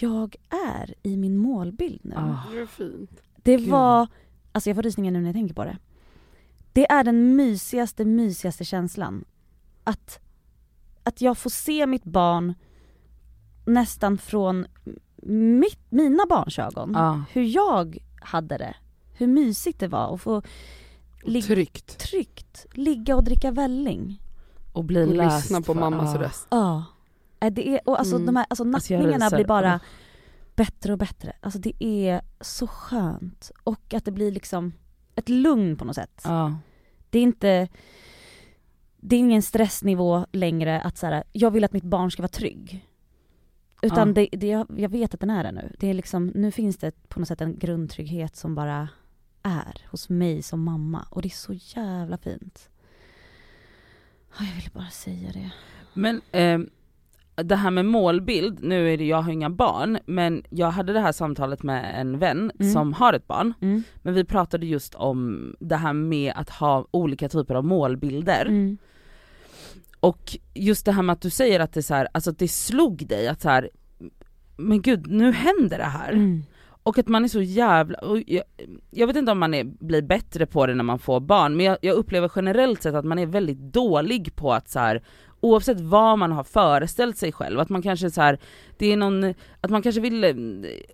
jag är i min målbild nu. Ah. Det fint. Det var, alltså jag får rysningar nu när jag tänker på det. Det är den mysigaste, mysigaste känslan. Att, att jag får se mitt barn nästan från mitt, mina barns ögon. Ja. Hur jag hade det. Hur mysigt det var att få ligga Tryggt. tryggt, ligga och dricka välling. Och bli Och läst lyssna på för- mammas ah. röst. Ja. Äh, Det är, och alltså Mm. de här alltså Alltså, nattningarna ryser. blir bara Ah. bättre och bättre. Alltså det är så skönt. Och att det blir liksom ett lugn på något sätt. Ja. Det är inte det är ingen stressnivå längre att så här, jag vill att mitt barn ska vara trygg. Utan Ja. det, det, jag, jag vet att den är det nu. Det är liksom, nu finns det på något sätt en grundtrygghet som bara är hos mig som mamma. Och det är så jävla fint. Ja, Jag ville bara säga det. Men ehm, det här med målbild, nu är det, jag har inga barn, men jag hade det här samtalet med en vän Mm. som har ett barn, Mm. men vi pratade just om det här med att ha olika typer av målbilder. Mm. Och just det här med att du säger att det, så här, alltså att det slog dig att så här, men gud nu händer det här. Mm. Och att man är så jävla, jag, jag vet inte om man är, blir bättre på det när man får barn, men jag, jag upplever generellt sett att man är väldigt dålig på att så här, oavsett vad man har föreställt sig själv, att man kanske så här, det är någon, att man kanske vill eh,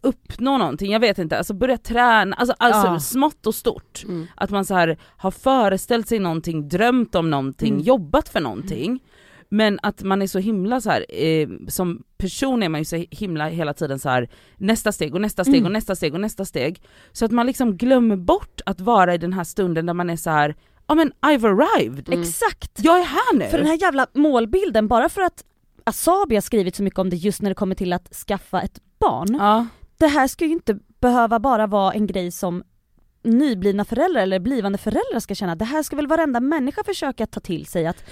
uppnå någonting, jag vet inte, alltså börja träna, alltså, alltså Ja. smått och stort. Mm. Att man så här har föreställt sig någonting, drömt om någonting, Mm. jobbat för någonting. Men att man är så himla så här, eh, som person är man ju så himla hela tiden så här nästa steg och nästa steg Mm. och nästa steg och nästa steg. Så att man liksom glömmer bort att vara i den här stunden där man är så här, ja men I've arrived, Mm. Exakt! jag är här nu. För den här jävla målbilden, bara för att Asabi har skrivit så mycket om det just när det kommer till att skaffa ett barn. ja. Det här ska ju inte behöva bara vara en grej som nyblivna föräldrar eller blivande föräldrar ska känna. Det här ska väl varenda människa försöka ta till sig att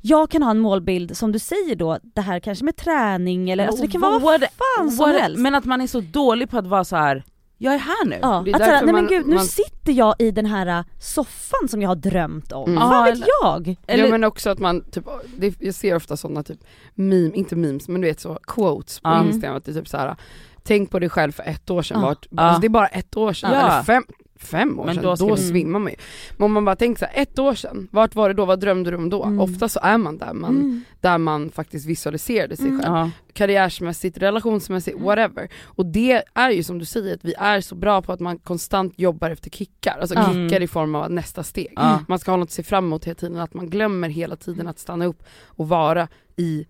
jag kan ha en målbild som du säger då, det här kanske med träning eller alltså det kan vara vad fan som What- helst. Men att man är så dålig på att vara så här. Jag är här nu. Ja, Det är att såhär, nej men man- gud nu man- sitter jag i den här äh, soffan som jag har drömt om. Mm. Vad Ja, vet eller- jag? Eller- Ja men också att man, typ, det, jag ser ofta sådana typ, meme, inte memes men du vet så quotes på Ja. Instagram att det är typ så här. Tänk på dig själv för ett år sedan, Ja. vart, Ja. alltså det är bara ett år sedan, Ja. eller fem, fem år Men sedan, då då, vi- svimmar man ju. Men om man bara tänker så här, ett år sedan, vart var det då, vad drömde du om då? Mm. Ofta så är man där man, Mm. där man faktiskt visualiserade sig Mm. själv. Ja. karriärsmässigt, relationsmässigt, whatever. Och det är ju som du säger, att vi är så bra på att man konstant jobbar efter kickar, alltså kickar i form av nästa steg. Man ska ha något att se fram emot hela tiden, att man glömmer hela tiden att stanna upp och vara i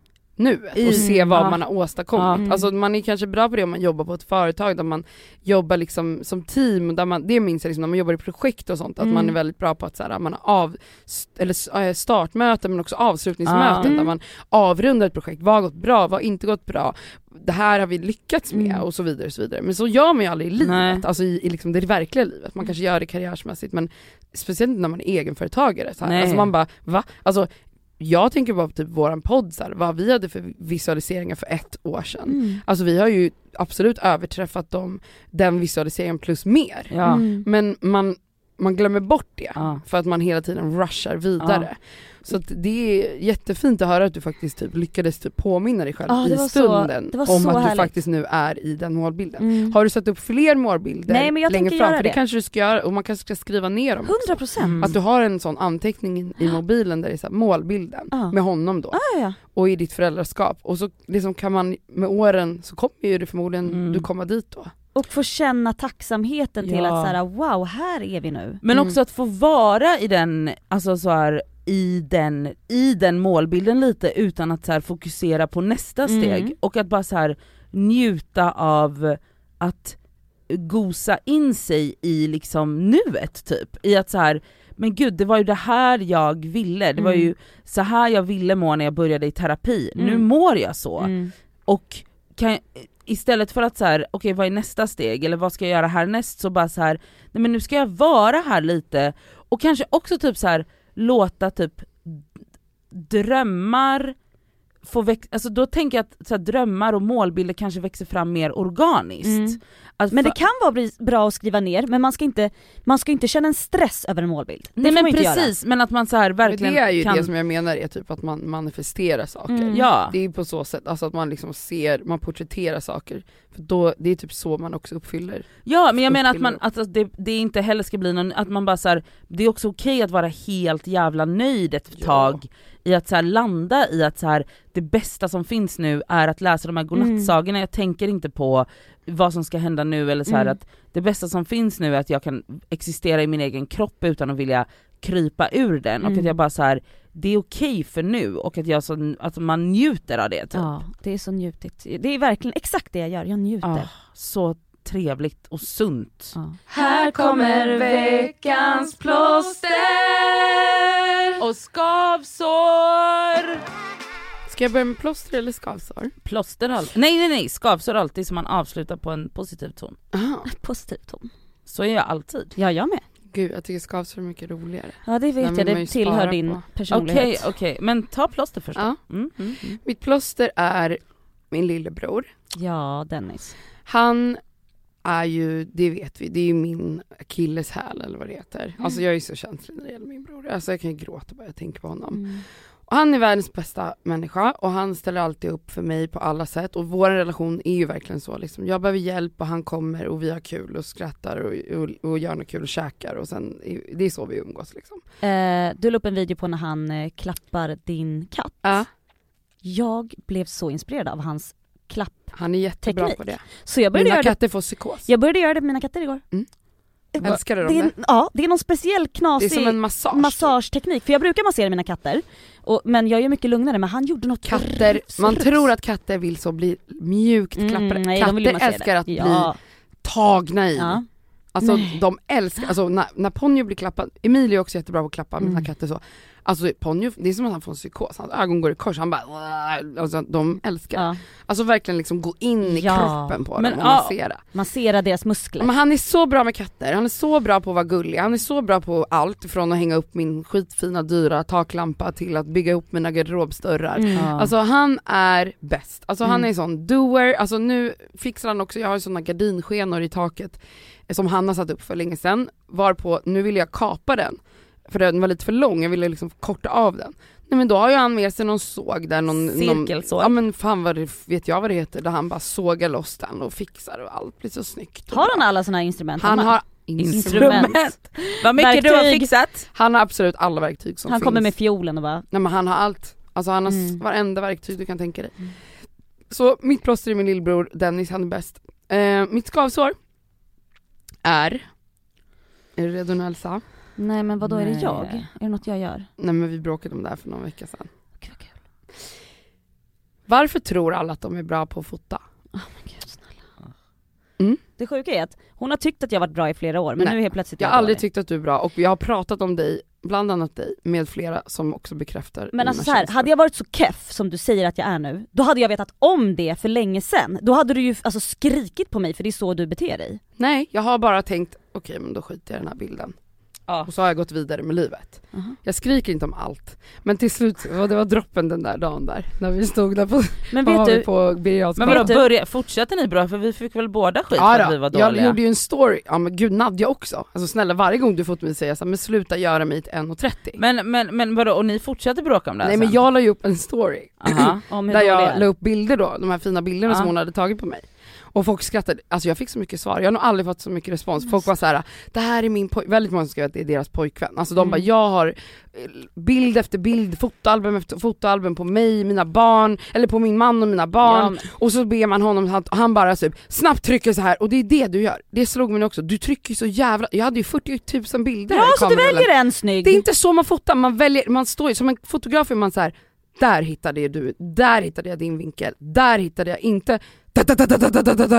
I- och se vad man har åstadkommit. Mm. Alltså man är kanske bra på det om man jobbar på ett företag där man jobbar liksom som team, där man, det minns jag liksom när man jobbar i projekt och sånt, att Mm. man är väldigt bra på att så här, man har av, eller äh, startmöten men också avslutningsmöten Mm. där man avrundar ett projekt, vad har gått bra, vad har inte gått bra, det här har vi lyckats med Mm. och så vidare och så vidare. Men så gör man ju aldrig i livet, Nej. alltså i, i liksom det verkliga livet. Man kanske gör det karriärsmässigt men speciellt när man är egenföretagare. Så här. Alltså man bara, va? Alltså jag tänker bara på typ våran podd, så här, vad vi hade för visualiseringar för ett år sedan. Mm. Alltså vi har ju absolut överträffat dem, den visualiseringen plus mer. Ja. Mm. Men man, man glömmer bort det Ja. för att man hela tiden rushar vidare. Så att det är jättefint att höra att du faktiskt typ lyckades typ påminna dig själv Ja, det i så- stunden var om så att du härligt. faktiskt nu är i den målbilden. Mm. Har du satt upp fler målbilder Nej, men jag längre fram? göra För det det. kanske du ska göra och man kanske ska skriva ner dem också. 100 procent. Mm. Att du har en sån anteckning i- mobilen där det är så här, målbilden Ja. med honom då Ja, ja. och i ditt föräldraskap och så liksom kan man med åren så kommer ju det förmodligen Mm. du komma dit då. Och få känna tacksamheten till Ja. att såhär, wow här är vi nu. Men Mm. också att få vara i den, alltså så här, i den, i den målbilden lite utan att så här, fokusera på nästa Mm. steg och att bara så här, njuta av att gosa in sig i liksom nuet typ. I att så här, men gud det var ju det här jag ville, det var Mm. ju så här jag ville må när jag började i terapi, nu Mm. mår jag så. Mm. Och kan, istället för att så här, okej vad är nästa steg? Eller vad ska jag göra härnäst? Så bara så här, nej men nu ska jag vara här lite. Och kanske också typ så här låta typ drömmar få växa, alltså då tänker jag att så här, drömmar och målbilder kanske växer fram mer organiskt. Mm. Att Men det kan vara bra att skriva ner men man ska inte, man ska inte känna en stress över en målbild. Det Nej får men precis, men att man så här Men verkligen det är ju kan... det som jag menar är typ att man manifesterar saker. Mm. Ja. Det är ju på så sätt, alltså att man liksom ser, man porträtterar saker. För då, det är typ så man också uppfyller. Ja men jag menar att man, att alltså, det, det inte heller ska bli någon, att man bara så här, det är också okej att vara helt jävla nöjd ett Ja. tag i att så här, landa i att så här, det bästa som finns nu är att läsa de här godnattsagorna, jag tänker inte på vad som ska hända nu eller så här Mm. att det bästa som finns nu är att jag kan existera i min egen kropp utan att vilja krypa ur den och Mm. att jag bara så här, det är okej för nu och att, jag så, att man njuter av det typ. Ja, det är så njutigt. Det är verkligen exakt det jag gör, jag njuter. Ah, så trevligt och sunt. Ja. Här kommer veckans plåster! Och skavsår! Ska jag börja med plåster eller skavsår? Plåster alltid. Nej nej nej, skavsår alltid som man avslutar på en positiv ton. Aha. Positiv ton. Så är jag alltid. Ja, jag med. Gud jag tycker skavsår är mycket roligare. Ja det vet jag, det tillhör din på. Okej personlighet. okej, men ta plåster först. Ja. Mm, mm, mm. Mitt plåster är min lillebror. Ja Dennis. Han är ju, det vet vi, det är ju min akilleshäl eller vad det heter. Alltså jag är ju så känslig när det gäller min bror. Alltså jag kan ju gråta bara jag tänker på honom. Mm. Och han är världens bästa människa och han ställer alltid upp för mig på alla sätt och vår relation är ju verkligen så liksom. Jag behöver hjälp och han kommer och vi har kul och skrattar och, och, och gör något kul och käkar och sen, det är så vi umgås liksom. Eh, du la upp en video på när han eh, klappar din katt. Ja, Jag blev så inspirerad av hans klapp. han är jättebra Teknik. på det. Så jag började, Mina göra det, katter får psykos. jag började göra det med mina katter igår. Älskar du dem det är, det? Ja, det är någon speciell Det är knasig som en massage. massageteknik, för jag brukar massera mina katter, och, men jag är mycket lugnare, men han gjorde något Katter, rufs, man rufs. tror att katter vill så bli mjukt klappade. Mm, nej, katter älskar att bli ja. tagna i. Ja. Alltså Nej. de älskar, alltså när, när Ponyo blir klappad, Emilio är också jättebra på att klappa mina Mm. katter så. Alltså Ponyo, det är som att han får en psykos, hans ögon går i kors, han bara alltså de älskar. Ja. Alltså verkligen liksom gå in i Ja. kroppen på Men, dem och ja. massera. Massera deras muskler. Men han är så bra med katter, han är så bra på att vara gullig, han är så bra på allt från att hänga upp min skitfina dyra taklampa till att bygga upp mina garderobsdörrar. Mm. Ja. Alltså han är bäst, alltså han Mm. är sån doer, alltså nu fixar han också, jag har såna gardinskenor i taket som han har satt upp för länge sedan, varpå nu vill jag kapa den, för den var lite för lång, jag ville liksom korta av den. Nej men då har ju han med sig någon såg där, någon, någon Cirkelsåg. Ja men fan vad det, vet jag vad det heter, där han bara sågar loss den och fixar och allt blir så snyggt. Har han alla såna här instrument Han har Instrument. Instrument. [LAUGHS] Vad mycket du har Verktyg. fixat. Han har absolut alla verktyg som Han finns. kommer med fiolen och bara, Nej men han har allt. Alltså han har Mm. mm. varenda verktyg du kan tänka dig. Mm. Så mitt plåster är min lillbror Dennis, han är bäst. Eh, mitt skavsår är, är du redo nu Elsa? nej men vadå är det Nej. jag? Är det något jag gör? Nej men vi bråkade om det här för någon vecka sedan. Gud vad kul. Varför tror alla att de är bra på att fota? Oh, men gud snälla. Mm. Det sjuka är att hon har tyckt att jag varit bra i flera år men Nej. nu helt plötsligt är Jag har aldrig dålig. tyckt att du är bra och jag har pratat om dig, bland annat dig, med flera som också bekräftar Men alltså så här, hade jag varit så keff som du säger att jag är nu, då hade jag vetat om det för länge sedan. Då hade du ju alltså skrikit på mig för det är så du beter dig. Nej, jag har bara tänkt, okej men då skiter jag i den här bilden. Ja. Och så har jag gått vidare med livet. Uh-huh. Jag skriker inte om allt. Men till slut, det var droppen den där dagen där, när vi stod där på, Men vet du, på Birger. Men vadå, börja, fortsätter ni bra? För vi fick väl båda skit Ja för att vi var jag dåliga? gjorde ju en story, ja men gud Nadja också. Alltså snälla varje gång du fått mig säga så här, men sluta göra mig till 1,30. Men, men, men vadå, och ni fortsätter bråka om det här Nej men sen? jag la ju upp en story, hur [CLEARS THROAT] där jag la upp bilder då, de här fina bilderna Ja. som hon hade tagit på mig. Och folk skrattade, alltså jag fick så mycket svar, jag har nog aldrig fått så mycket respons. Folk var så här: det här är min pojk, väldigt många som skrev att det är deras pojkvän. Alltså de Mm. bara, jag har eh, bild efter bild, fotoalbum efter fotoalbum på mig, mina barn, eller på min man och mina barn. Ja, Och så ber man honom, han, han bara typ snabbt trycker så här och det är det du gör. Det slog mig också, du trycker så jävla, jag hade ju 40 000 bilder ja så du väljer en snygg. Det är inte så man fotar, man väljer, man står ju, som en fotograf är man så här. där hittade jag du, där hittade jag din vinkel, där hittade jag inte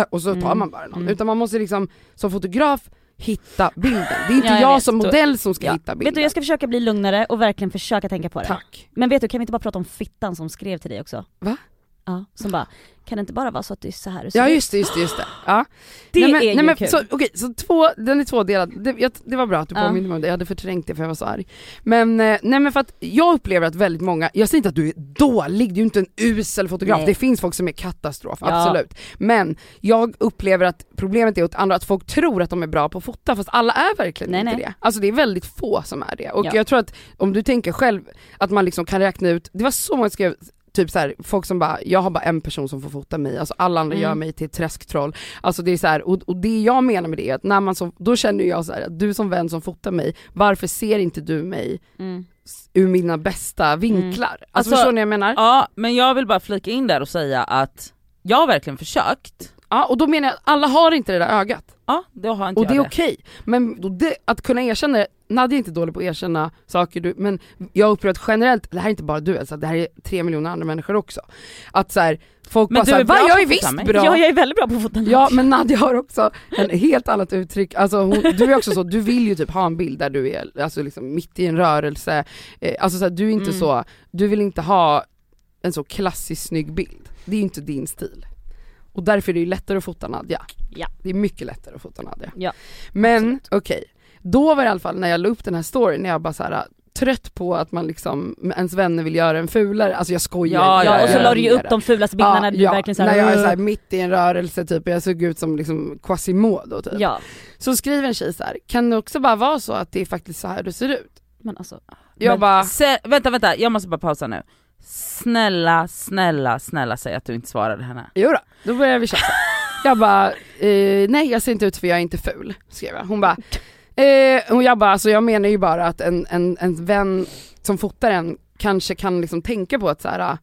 och så tar mm. man bara någon. Mm. Utan man måste liksom som fotograf hitta bilden. Det är inte ja, jag, jag som modell som ska ja. hitta bilden. Vet du, jag ska försöka bli lugnare och verkligen försöka tänka på det. Tack. Men vet du, kan vi inte bara prata om fittan som skrev till dig också? Va? Ja, som bara, kan det inte bara vara så att det är så här du ser Ja just det, just det, just det. Ja. Det nej, men, är ju nej, men, kul. Så, okej, så två, den är tvådelad, det, jag, det var bra att du Ja. påminde mig om det, jag hade förträngt det för jag var så arg. Men, eh, nej men för att jag upplever att väldigt många, jag säger inte att du är dålig, du är inte en usel fotograf, Nej. det finns folk som är katastrof, Ja. absolut. Men jag upplever att problemet är åt andra, att folk tror att de är bra på att fota fast alla är verkligen Nej, inte det. Alltså det är väldigt få som är det. Och Ja. jag tror att om du tänker själv att man liksom kan räkna ut, det var så många som skrev Typ så här, folk som bara, jag har bara en person som får fota mig, alltså alla andra Mm. gör mig till träsktroll. Alltså det är så här, och, och det jag menar med det är att när man som, då känner jag så här, att du som vän som fotar mig, varför ser inte du mig Mm. ur mina bästa vinklar? Alltså, Alltså, förstår ni vad jag menar? Ja. Ja, men jag vill bara flika in där och säga att jag har verkligen försökt. och då menar jag att alla har inte det där ögat. Ja, det har inte Och det jag är okej. Men då det, att kunna erkänna det, Nadja är inte dålig på att erkänna saker, du, men jag upplever att generellt, det här är inte bara du alltså, det här är tre miljoner andra människor också. Att så här, folk Men bara såhär, va jag är visst mig." bra! Ja jag är väldigt bra på att fota Ja men Nadja har också en helt annat uttryck, alltså hon, du är också så, du vill ju typ ha en bild där du är alltså liksom mitt i en rörelse, eh, alltså så här, du är inte Mm. så, du vill inte ha en så klassisk snygg bild, det är ju inte din stil. Och därför är det ju lättare att fota Nadja. Ja. Det är mycket lättare att fota Nadja. Ja, Men okej, då var det i alla fall när jag la upp den här storyn, när jag bara så här trött på att man liksom, ens vänner vill göra en fulare, alltså jag skojar Ja, Ja, och så la du ju upp de fulaste bilderna när du verkligen såhär, när jag är så här mitt i en rörelse typ, jag såg ut som liksom Quasimodo typ. Ja, Så skriver en tjej så här, kan det också bara vara så att det är faktiskt så här du ser ut? men alltså Jag Men bara, Se, vänta vänta, jag måste bara pausa nu. Snälla, snälla, snälla säg att du inte svarade henne. jo då, då börjar vi tjafsa. Jag bara, eh, nej jag ser inte ut för jag är inte ful, skrev jag. Hon bara, eh, och jag bara, alltså jag menar ju bara att en, en, en vän som fotar en kanske kan liksom tänka på att så här.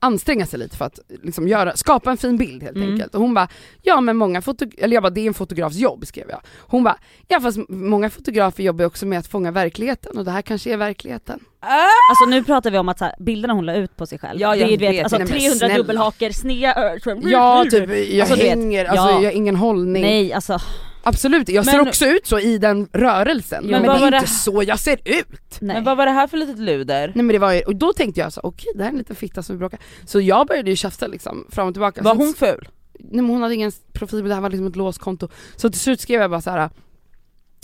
anstränga sig lite för att liksom göra, skapa en fin bild helt Mm. enkelt. Och hon bara, ja men många fotografer, eller jag bara det är en fotografs jobb skrev jag. Hon bara, ja fast många fotografer jobbar också med att fånga verkligheten och det här kanske är verkligheten. Alltså nu pratar vi om att så här, bilderna hon la ut på sig själv, Ja, det är jag vet, vet. alltså Nej, men 300 snälla. dubbelhaker, snea öron. Ja typ, jag Alltså, du vet, hänger, alltså ja. jag har ingen hållning. Nej alltså, Absolut, jag ser Men- också ut så i den rörelsen. Jo, men, men det är var inte det- så jag ser ut. nej. Men vad var det här för litet luder? Nej men det var ju, och då tänkte jag så okej det här är en liten fitta som vi bråkar. Så jag började ju tjafsa liksom fram och tillbaka. Var Så- hon ful? Nej men hon hade ingen profilbild, det här var liksom ett låst konto. Så till slut skrev jag bara så här.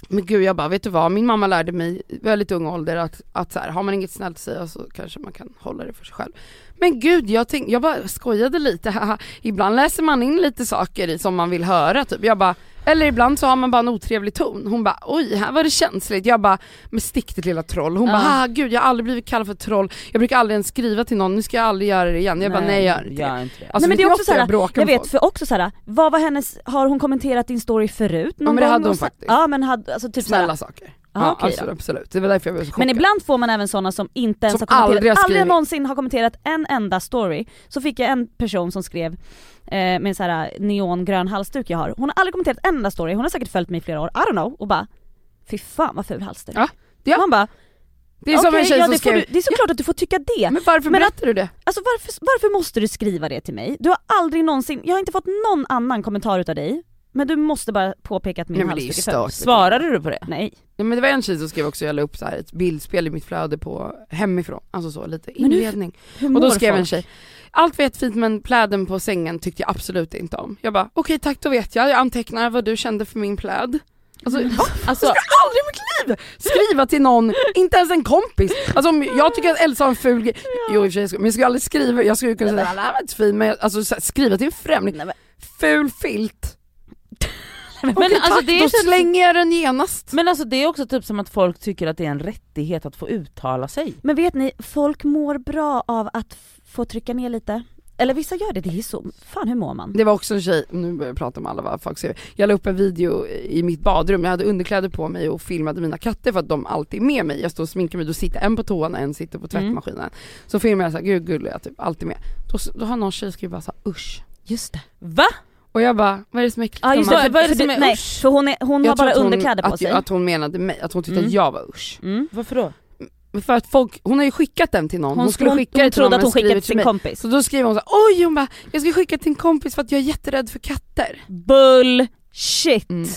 Men gud jag bara, vet du vad? Min mamma lärde mig i väldigt ung ålder att, att så här, har man inget snällt att säga så kanske man kan hålla det för sig själv. Men gud jag tänk, jag bara skojade lite, [LAUGHS] ibland läser man in lite saker som man vill höra typ. Jag bara, eller ibland så har man bara en otrevlig ton. Hon bara, oj här var det känsligt. Jag bara, men stick ditt lilla troll. Hon Ja. bara, ah, gud jag har aldrig blivit kallad för troll. Jag brukar aldrig ens skriva till någon, nu ska jag aldrig göra det igen. Jag bara, nej gör inte gör inte det. Alltså, Nej, men det är också ofta så här, jag Jag vet, folk? för också såhär, vad var hennes, har hon kommenterat din story förut någon men det gång? hade hon faktiskt. Ja men hade, alltså typ Snälla såhär, saker. Ja, Ja, okej alltså, absolut. Det var därför jag blev så chockad. Men ibland får man även sådana som inte ens Som har kommenterat, aldrig har aldrig någonsin har kommenterat en enda story. Så fick jag en person som skrev eh, med en sån här neongrön halsduk jag har. Hon har aldrig kommenterat en enda story, hon har säkert följt mig i flera år, I don't know, och bara Fy fan vad ful halsduk. Ja, ja. Man bara, det är som okej, en tjej ja, som skrev, du, det är såklart att du får tycka det. men varför Men berättar du det? Alltså varför, varför måste du skriva det till mig? Du har aldrig någonsin, jag har inte fått någon annan kommentar utav dig, men du måste bara påpeka att min Nej, halsduk är ful. Svarade du på det? Nej. Ja, men det var en tjej som skrev också, jag la upp så här ett bildspel i mitt flöde på hemifrån, alltså så lite Men hur- inledning. Hur Och då skrev en folk? tjej, allt var jättefint men pläden på sängen tyckte jag absolut inte om. Jag bara, okej tack då vet jag, jag antecknar vad du kände för min pläd. Alltså, va? [LAUGHS] Alltså, Jag ska aldrig i mitt liv skriva till någon, inte ens en kompis. Alltså om jag tycker att Elsa har en ful grej, jo i och för sig, ska- men jag skulle aldrig skriva, jag skulle kunna säga det här var inte fin men jag- alltså skriva till en främling, Nej, ful filt. [LAUGHS] men Okej, alltså tack, det är då typ, slänger jag den genast. men alltså det är också typ som att folk tycker att det är en rättighet att få uttala sig. men vet ni, folk mår bra av att få trycka ner lite. Eller vissa gör det, det är så, fan hur mår man? Det var också en tjej, nu börjar jag prata om alla vad folk ser. Jag la upp en video i mitt badrum, jag hade underkläder på mig och filmade mina katter för att de alltid är med mig. Jag står och sminkar mig, då sitter en på toan och en sitter på tvättmaskinen. Så filmar jag såhär, gud gulliga, typ alltid med. Då, då har någon tjej skrivit bara såhär usch. Just det. Va? Och jag bara, vad är det som är äckligt? Ja just det, för, vad är det som är nej, usch? för hon, är, hon har bara att hon- underkläder på att, sig. Att hon menade mig, att hon tyckte Mm. att jag var usch. Mm. Varför då? För att folk, hon har ju skickat den till någon, hon, Hon, skulle hon, skicka hon det till trodde någon att hon skickade till till sin mig. kompis. Så då skriver hon så här, oj hon bara, jag ska skicka till en kompis för att jag är jätterädd för katter. Bullshit! Mm.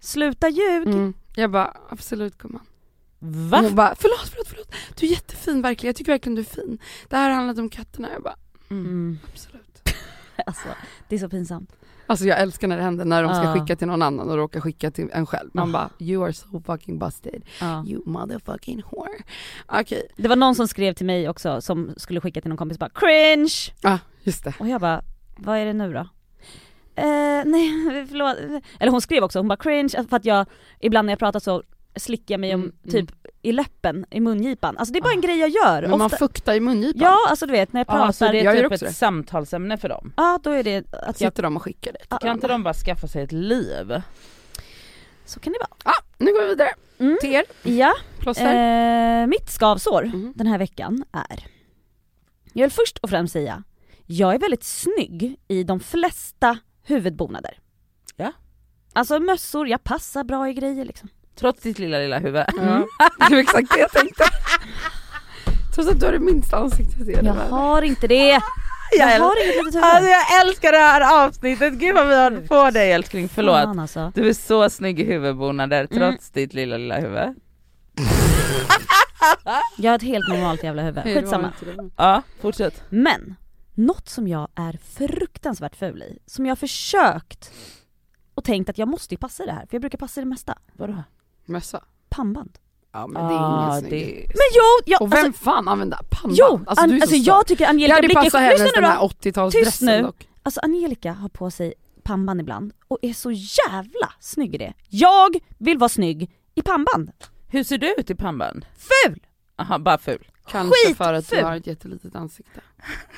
Sluta ljug! Mm. Jag bara, absolut gumman. Va? Hon bara, förlåt, förlåt, förlåt. Du är jättefin verkligen, jag tycker verkligen du är fin. Det här handlade om katterna. Jag bara, Mm. absolut. [LAUGHS] Alltså, det är så pinsamt. Alltså jag älskar när det händer, när de ska Ja. skicka till någon annan och råkar skicka till en själv. Man Ah. bara, you are so fucking busted. Ja. You motherfucking whore. Okej, Det var någon som skrev till mig också som skulle skicka till någon kompis bara 'cringe' ah, just det. och jag bara, vad är det nu då? Eh, nej [LAUGHS] förlåt, eller hon skrev också, hon bara 'cringe' för att jag ibland när jag pratar så slickar jag mig om Mm, mm. typ i läppen, i mungipan. Alltså det är bara en Ah. grej jag gör. Men man fuktar i mungipan. ja alltså du vet när jag Ja, så pratar, det ja Jag är typ ett det. samtalsämne för dem. då är det att jag, Sitter de och skickar det. Ja. Kan inte de bara skaffa sig ett liv? så kan det vara. Ah, nu går vi vidare. Mm. Till er, Ja, plåster. eh, mitt skavsår Mhm. den här veckan är, jag vill först och främst säga, jag är väldigt snygg i de flesta huvudbonader. Ja. Alltså mössor, jag passar bra i grejer liksom. Trots ditt lilla lilla huvud. Ja. [LAUGHS] Det var exakt det jag tänkte. Trots att du har det minsta ansiktet i hela Jag världen. har inte det! [LAUGHS] Jag har inget litet huvud. Alltså jag älskar det här avsnittet, gud vad vi har på dig älskling, förlåt. Fan, alltså. Du är så snygg i huvudbonader Mm. trots ditt lilla lilla huvud. [LAUGHS] Jag har ett helt normalt jävla huvud, skitsamma. Ja, fortsätt. Men, något som jag är fruktansvärt ful i, som jag har försökt och tänkt att jag måste ju passa i det här, för jag brukar passa i det mesta. Vadå? Mössa. Pannband. Ja men det är Ah, ingen det- Men jo, jag, Och vem alltså, fan använder pannband? jo, alltså, an, du är så alltså störd. jag tycker Angelica Blicke, passat hennes lyssna nu då! 80-talsdressen nu. dock. Alltså Angelica har på sig pannband ibland och är så jävla snygg i det. Jag vill vara snygg i pannband. Hur ser du ut i pannband? Ful! Aha, bara ful. Kanske för att du Skitful. har ett jättelitet ansikte.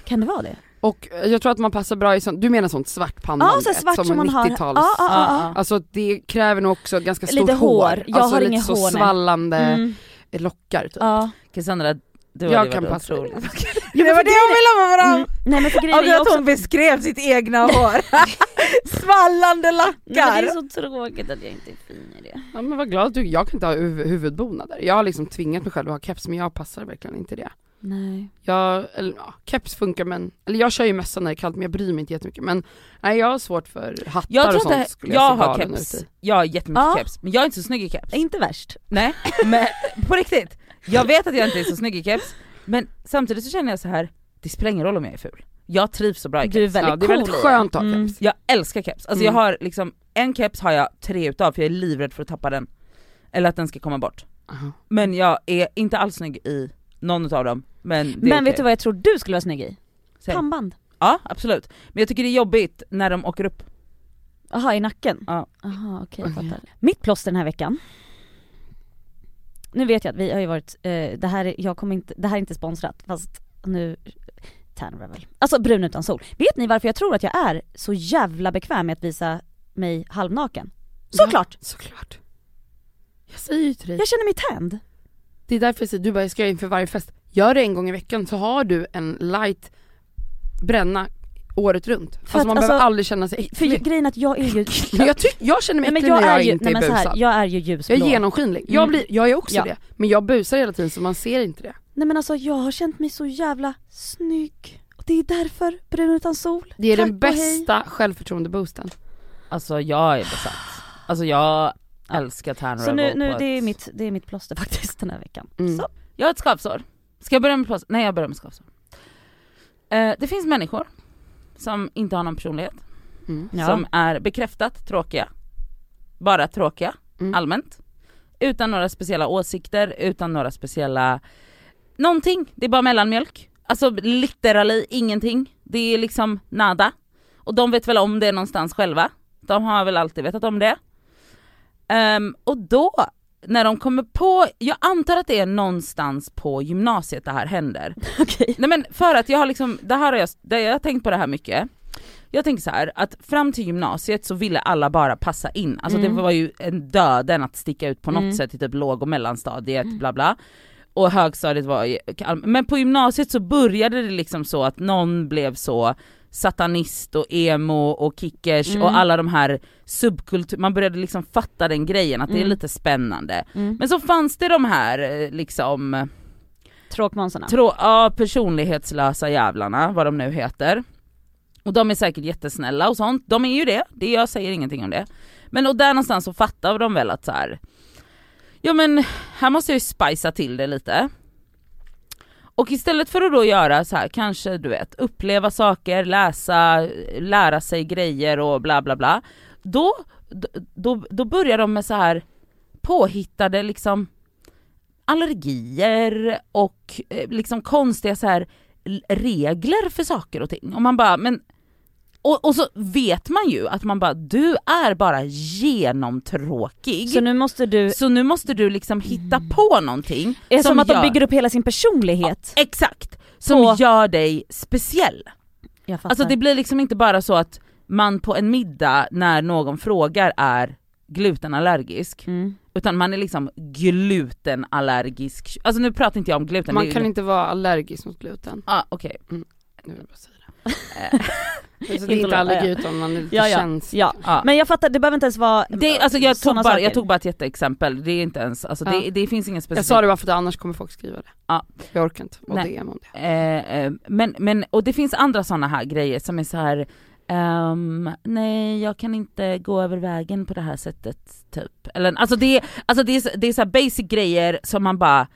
Kan det vara det? Och eh, jag tror att man passar bra i sånt, du menar sånt svart pannband Ja, så svart som, som man har. 90-tals. Ja, ja, ja, ja. Alltså det kräver nog också ganska stort Lite hår. Jag alltså har lite inget så hår, nej. svallande Mm. lockar typ. Ja. Cassandra, du Jag kan passa i otrolig. [LAUGHS] Jo, det var det hon ville ha med varandra! Mm. Nej men för grejen Och att också, hon beskrev sitt egna hår. [LAUGHS] Svallande Nej, men det lackar. är så tråkigt att jag inte är fin i det. Ja men vad glad att du, jag kan inte ha huv- huvudbonader. Jag har liksom tvingat mig själv att ha keps men jag passar verkligen inte det. Nej. Jag, eller ja, keps funkar men, eller jag kör ju mössa när det är kallt men jag bryr mig inte jättemycket. Men nej jag har svårt för hattar Jag och sånt att skulle jag, jag, har keps, jag har jättemycket Ja. keps, men jag är inte så snygg i keps. Inte värst. Nej, men på riktigt. Jag vet att jag inte är så snygg i keps, men samtidigt så känner jag så här. det spelar ingen roll om jag är ful. Jag trivs så bra i Du är keps. väldigt Ja, det är cool väldigt skönt att ha Mm. keps. Jag älskar keps. Alltså jag Mm. har liksom, en keps har jag tre utav för jag är livrädd för att tappa den. Eller att den ska komma bort. Aha. Men jag är inte alls snygg i någon utav dem. Men, Men okej. vet du vad jag tror du skulle vara snygg i? Säg. Pannband. Ja absolut. Men jag tycker det är jobbigt när de åker upp. Jaha, i nacken? Ja. Jaha okej, jag fattar. Mitt plåster den här veckan, nu vet jag att vi har ju varit, eh, det här, är- jag kommer inte, det här är inte sponsrat fast nu, Tan Rebel. Alltså brun utan sol. Vet ni varför jag tror att jag är så jävla bekväm med att visa mig halvnaken? Såklart! Ja, såklart. Jag säger ju till dig. Jag känner mig tanned. Det är därför jag säger, du bara jag ska göra inför varje fest. Gör det en gång i veckan så har du en light bränna året runt. För alltså att, man alltså, behöver aldrig känna sig För äcklig. grejen är att jag är ju, [LAUGHS] jag, tyck, jag känner mig äcklig jag när jag är ju, inte nej, är men så busad. här, jag är ju ljusblå. Jag är genomskinlig. Jag, Mm. blir, jag är också Ja. det. Men jag busar hela tiden så man ser inte det. Nej men alltså jag har känt mig så jävla snygg. Och det är därför brun utan sol. Det är Tack den bästa självförtroende-boosten. Alltså jag är besatt. Alltså jag älskar tan Så nu, nu det, är mitt, det är mitt plåster faktiskt den här veckan. Mm. Så. Jag har ett skavsår. Ska jag börja med plåster? Nej jag börjar med skavsår. Eh, det finns människor som inte har någon personlighet, Mm. Ja. som är bekräftat tråkiga. Bara tråkiga, Mm. allmänt. Utan några speciella åsikter, utan några speciella... Någonting, det är bara mellanmjölk. Alltså literally ingenting. Det är liksom nada. Och de vet väl om det någonstans själva. De har väl alltid vetat om det. Ehm, och då, när de kommer på, jag antar att det är någonstans på gymnasiet det här händer. [LAUGHS] Okej. Nej men för att jag har liksom, det här har jag, det, jag har tänkt på det här mycket. Jag tänker så här att fram till gymnasiet så ville alla bara passa in, alltså Mm. det var ju en döden att sticka ut på något Mm. sätt i typ låg och mellanstadiet bla bla. Och högstadiet var men på gymnasiet så började det liksom så att någon blev så satanist och emo och kickers Mm. och alla de här subkultur, man började liksom fatta den grejen att det är Mm. lite spännande. Mm. Men så fanns det de här eh, liksom Tråkmånsarna. Trå- ja, personlighetslösa jävlarna, vad de nu heter. Och de är säkert jättesnälla och sånt, de är ju det, det jag säger ingenting om det. Men och där någonstans så fattar de väl att så här. ja men här måste jag ju spicea till det lite. Och istället för att då göra så här, kanske du vet, uppleva saker, läsa, lära sig grejer och bla bla bla. Då, då, då börjar de med så här påhittade liksom allergier och eh, liksom konstiga så här regler för saker och ting. Och man bara, men och, och så vet man ju att man bara, du är bara genomtråkig. Så nu måste du, Så nu måste du liksom hitta på någonting är det som att de gör- bygger upp hela sin personlighet. Exakt! Som På- gör dig speciell. Alltså det blir liksom inte bara så att man på en middag när någon frågar är glutenallergisk, mm. utan man är liksom glutenallergisk. Alltså nu pratar inte jag om gluten. Man det kan inte vara allergisk mot gluten. ah, okej. Nu vill jag bara säga det. [LAUGHS] Så det är inte allergi utan man är lite Ja, ja. känslig. Ja. Ja. Men jag fattar, det behöver inte ens vara Det, alltså jag, tog bara, saker. jag tog bara ett jätteexempel, det är inte ens, alltså Ja. det, det finns ingen specifik. Jag sa det bara för att annars kommer folk skriva det. Ja. Jag orkar inte. DM om det. Eh, eh, men, men, och det finns andra sådana här grejer som är så här. ehm, nej jag kan inte gå över vägen på det här sättet typ. Eller, alltså det, alltså det är, så- det är så här basic grejer som man bara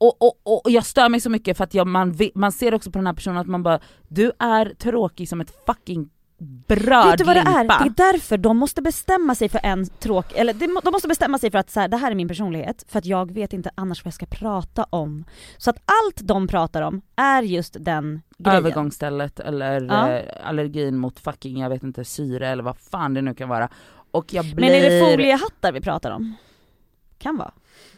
och, och, och jag stör mig så mycket för att jag, man, man ser också på den här personen att man bara Du är tråkig som ett fucking brödlimpa. Vet du vad det är? Det är därför de måste bestämma sig för en tråk, eller de, må- de måste bestämma sig för att så här, det här är min personlighet, för att jag vet inte annars vad jag ska prata om. Så att allt de pratar om är just den grejen. Övergångsstället eller Ja. eh, allergin mot fucking, jag vet inte, syre eller vad fan det nu kan vara. Och jag blir... Men är det foliehattar vi pratar om? Kan vara.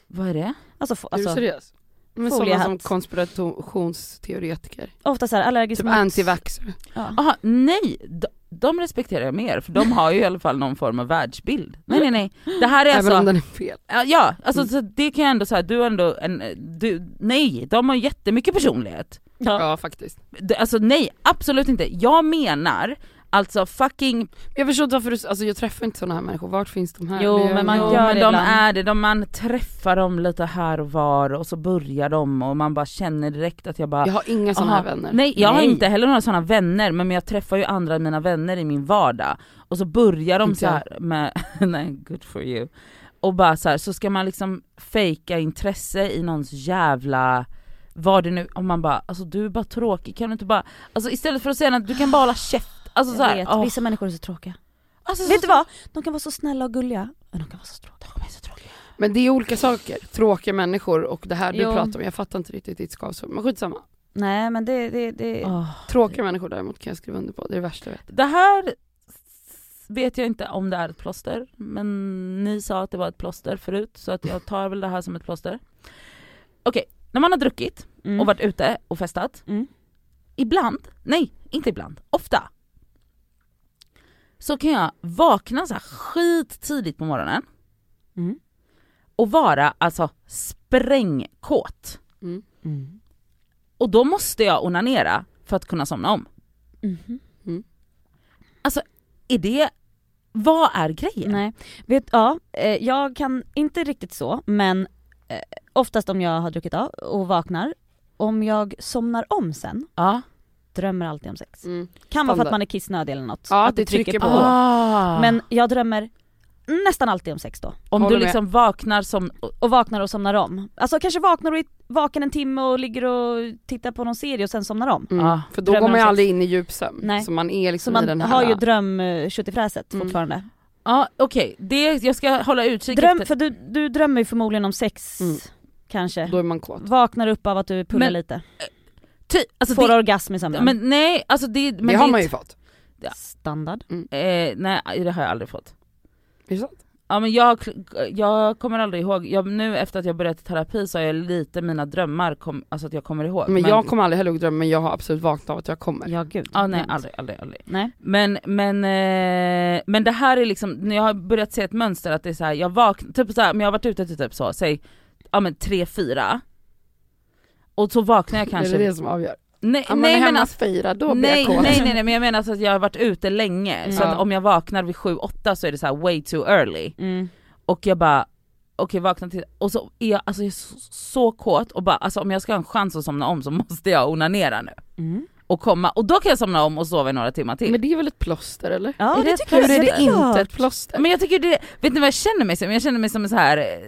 Vad är det? Alltså, fo- är du alltså seriös? Men sådana som konspirationsteoretiker. ofta såhär allergisk Typ mot... antivaxxer. Ja. Aha, nej! D- de respekterar jag mer för de har ju i alla fall någon form av världsbild. Nej nej nej, det här är Även alltså om den är fel. Ja, Ja, alltså Mm. så det kan jag ändå säga, du har ändå en, du, nej, de har jättemycket personlighet. Ja. Ja faktiskt. Alltså nej, absolut inte. Jag menar alltså fucking, Jag förstår inte varför du, alltså jag träffar inte sådana här människor, vart finns de här? Jo, Det men man gör men det de ibland. är det, de, man träffar dem lite här och var och så börjar de och man bara känner direkt att jag bara Jag har inga sådana här vänner. Nej jag har Nej. inte heller några sådana vänner men jag träffar ju andra mina vänner i min vardag och så börjar de Inte så här med, [LAUGHS] nej good for you, och bara så här, så ska man liksom fejka intresse i någons jävla vad det nu, om man bara alltså du är bara tråkig, kan du inte bara, alltså istället för att säga att du kan bara hålla käft, alltså så här, vet, åh. vissa människor är så tråkiga. alltså, Vet så, du vad? De kan vara så snälla och gulliga, men de kan vara så tråkiga. De är så tråkiga. Men det är olika saker, tråkiga människor och det här du Jo. pratar om, jag fattar inte riktigt ditt skavsår, men skitsamma. Nej men det, det, det... Åh. Tråkiga människor däremot kan jag skriva under på, det är det värsta jag vet. Det här vet jag inte om det är ett plåster, men ni sa att det var ett plåster förut så att jag tar väl det här som ett plåster. Okej, när man har druckit Mm. och varit ute och festat, Mm. ibland, nej inte ibland, ofta så kan jag vakna så här skittidigt på morgonen Mm. och vara alltså sprängkåt. Mm. Mm. Och då måste jag onanera för att kunna somna om. Mhm. Är det, vad är grejen? Nej, vet, ja, eh, jag kan inte riktigt så, men eh, oftast om jag har druckit av och vaknar, om jag somnar om sen, Ja. Drömmer alltid om sex. Mm. Kan vara för att man är kissnödig eller något. Ja, att det trycker på. Ah. Men jag drömmer nästan alltid om sex då. om Håller du med. liksom vaknar som, Och vaknar och somnar om. Alltså kanske vaknar och är vaken en timme och ligger och tittar på någon serie och sen somnar om. Mm. Ja. För då Drömmer går man ju aldrig in i djupsömn. Nej. Så man är Så liksom i man den här... har ju dröm eh, tjuttifräset Mm. fortfarande. ja okej, det, jag ska hålla utkik Dröm, efter, för du, du drömmer ju förmodligen om sex, Mm. kanske. Då är man kåt. Vaknar upp av att du pullar Men- lite. Ty, alltså Får det, orgasm i sömnen. men nej alltså det, men det har är man ju fått. Ja. Standard. eh, nej det har jag aldrig fått. Är det sant? Ja men jag, jag kommer aldrig ihåg, jag, nu efter att jag börjat terapi så har jag lite mina drömmar, kom, alltså att jag kommer ihåg. Men jag kommer aldrig heller ihåg drömmen men jag har absolut vaknat av att jag kommer. Ja gud. Ja nej Mm. aldrig, aldrig, aldrig. Nej. Men, men, eh, men det här är liksom, när jag har börjat se ett mönster att det är så här, jag vaknar, typ så här, men jag har varit ute till typ så, säg, ja men tre, fyra. Och så vaknar jag kanske, Är det det som avgör? nej, Om man nej är men hemma alltså, och firar då blir nej, jag kåt. nej nej nej men jag menar alltså att jag har varit ute länge, så Ja. att om jag vaknar vid sju, åtta så är det så här way too early. Mm. Och jag bara, okej vakna till, och så är jag, alltså jag är så, så kåt och bara alltså om jag ska ha en chans att somna om så måste jag onanera nu. Mm. Och komma, och då kan jag somna om och sova i några timmar till. Men det är väl ett plåster eller? Ja Är det, det tycker Hur jag är det inte ett plåster? Men jag tycker det, vet ni vad jag känner mig som? Jag känner mig som en så här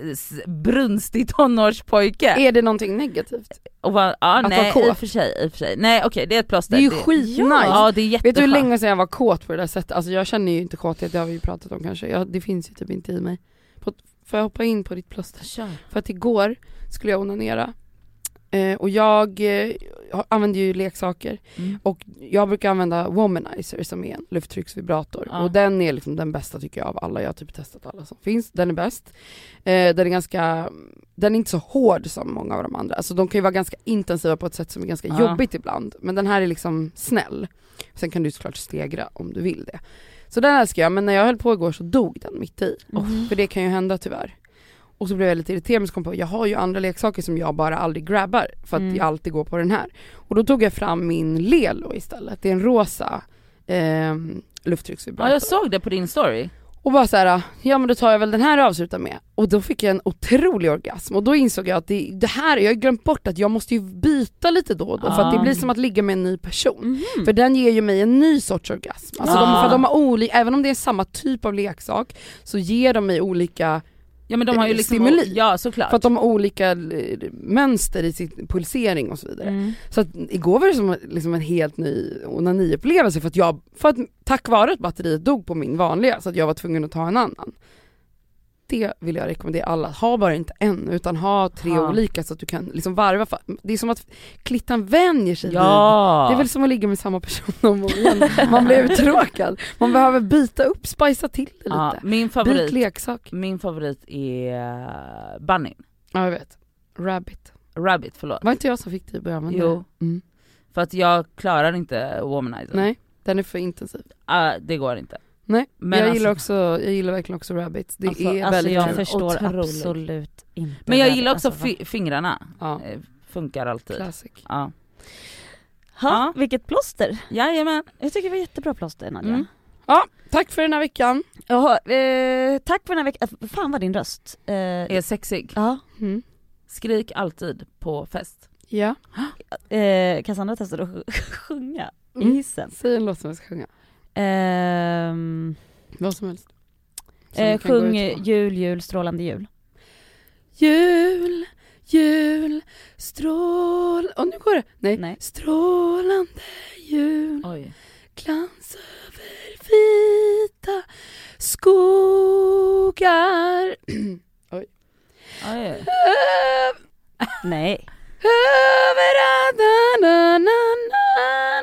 brunstig [LAUGHS] tonårspojke. Är det någonting negativt? Och bara, ja Att nej vara kåt? i och för sig, i och för sig. Nej okej det är ett plåster. Det är ju skitnice! Ja det är Vet du hur länge sedan jag var kåt på det där sättet? Alltså jag känner ju inte kåthet, det har vi ju pratat om kanske. Jag, det finns ju typ inte i mig. På, får jag hoppa in på ditt plåster? Kör. För att igår skulle jag onanera. Eh, och jag eh, använder ju leksaker. Mm. Och jag brukar använda Womanizer som är en lufttrycksvibrator. Ja. Och den är liksom den bästa tycker jag av alla, jag har typ testat alla som finns. Den är bäst. Eh, den är ganska, den är inte så hård som många av de andra. Alltså de kan ju vara ganska intensiva på ett sätt som är ganska Ja. jobbigt ibland. Men den här är liksom snäll. Sen kan du såklart stegra om du vill det. Så den älskar jag, men när jag höll på igår så dog den mitt i. Mhm. För det kan ju hända tyvärr. Och så blev jag lite irriterad men så kom jag på, jag har ju andra leksaker som jag bara aldrig grabbar för att Mm. jag alltid går på den här. Och då tog jag fram min Lelo istället, det är en rosa eh, lufttrycksvibrator. Ja jag såg det på din story. Och bara så här, ja men då tar jag väl den här och avslutar med. Och då fick jag en otrolig orgasm och då insåg jag att det, det här, jag har glömt bort att jag måste ju byta lite då och då för att det Ah. blir som att ligga med en ny person. Mhm. För den ger ju mig en ny sorts orgasm. Alltså Ja. de, för de har olika, även om det är samma typ av leksak så ger de mig olika Ja men de har ju Eh, liksom, stimuli. ja såklart. För att de har olika eh, mönster i sin pulsering och så vidare. Mm. Så att igår var det som liksom en helt ny onaniupplevelse för att jag, för att tack vare att batteriet dog på min vanliga så att jag var tvungen att ta en annan. Det vill jag rekommendera alla, ha bara inte en utan ha tre Ja. olika så att du kan liksom varva. Det är som att klittan vänjer sig vid ja. det är väl som att ligga med samma person om och igen. Man blir [LAUGHS] uttråkad. Man behöver byta upp, spicea till det lite. ja, min Byt favorit, leksak. min favorit är uh, Bunny. Ja jag vet. Rabbit. Rabbit, förlåt. Var inte jag som fick dig att börja använda Jo? Mm. för att jag klarar inte womanizer. Nej. Den är för intensiv. Ah, det går inte. Nej, Men jag, alltså- gillar också, jag gillar verkligen också rabbits. Det Alltså- är Alltså väldigt jag kul. förstår Otroligt. absolut inte. Men jag gillar också Alltså, fingrarna. Ja, Eh, Funkar alltid. classic. Ja. Ha, Ja. vilket plåster. Jajamän. Jag tycker det var jättebra plåster Nadja. Mm. Ja, tack för den här veckan. Jaha, eh, tack för den här veckan. Äh, Fan vad din röst. Eh, Är sexig. ja, Mm. Skrik alltid på fest. Ja, eh, Cassandra testade att sj- [LAUGHS] sjunga i Mm. hissen. säg en låt som jag ska sjunga. Ehm, Vad som helst. Som eh, sjung jul, jul, strålande jul. Jul, jul, strål... Och nu går det. Nej. Nej. Strålande jul, Oj. glans över vita skogar. [CLEARS THROAT] Oj. Ö- Nej. Över na, na, na, na,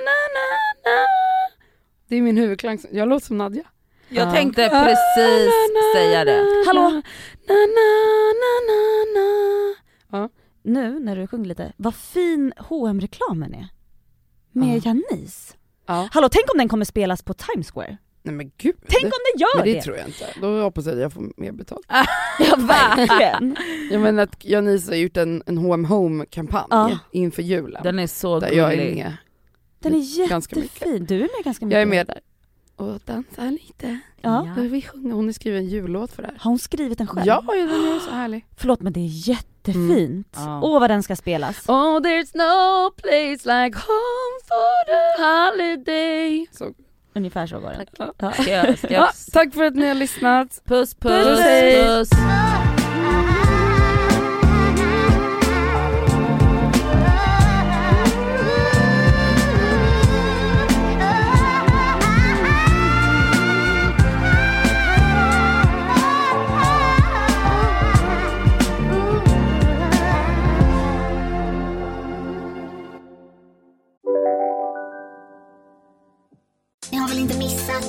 na, na. Det är min huvudklang. Jag låter som Nadja. Jag Ja. tänkte precis säga det. Hallå? Na, na, na, na, na. Nu när du sjunger lite, vad fin hm reklamen är. Med Ja. Janice. Ja. Hallå tänk om den kommer spelas på Times Square. Nej men gud. Tänk om den gör men det, det! tror jag inte. Då hoppas jag att jag får mer betalt. [LAUGHS] Ja verkligen. Jag menar att Janice har gjort en, en H&M Home kampanj Ja. inför julen. Den är så där jag är gullig. med. Den är jättefin. Du är med ganska mycket. Jag är med där. Och dansar lite. Ja. Jag vill sjunga. Hon har skrivit en jullåt för det här. Har hon skrivit den själv? Ja, den är så härlig. Förlåt men det är jättefint. Mm. Ja. Åh vad den ska spelas. Oh there's no place like home for the holiday. Så. Ungefär så var den. Ja. Ska jag, ska jag, Ja, tack för att ni har lyssnat. puss puss Puss, puss. hej.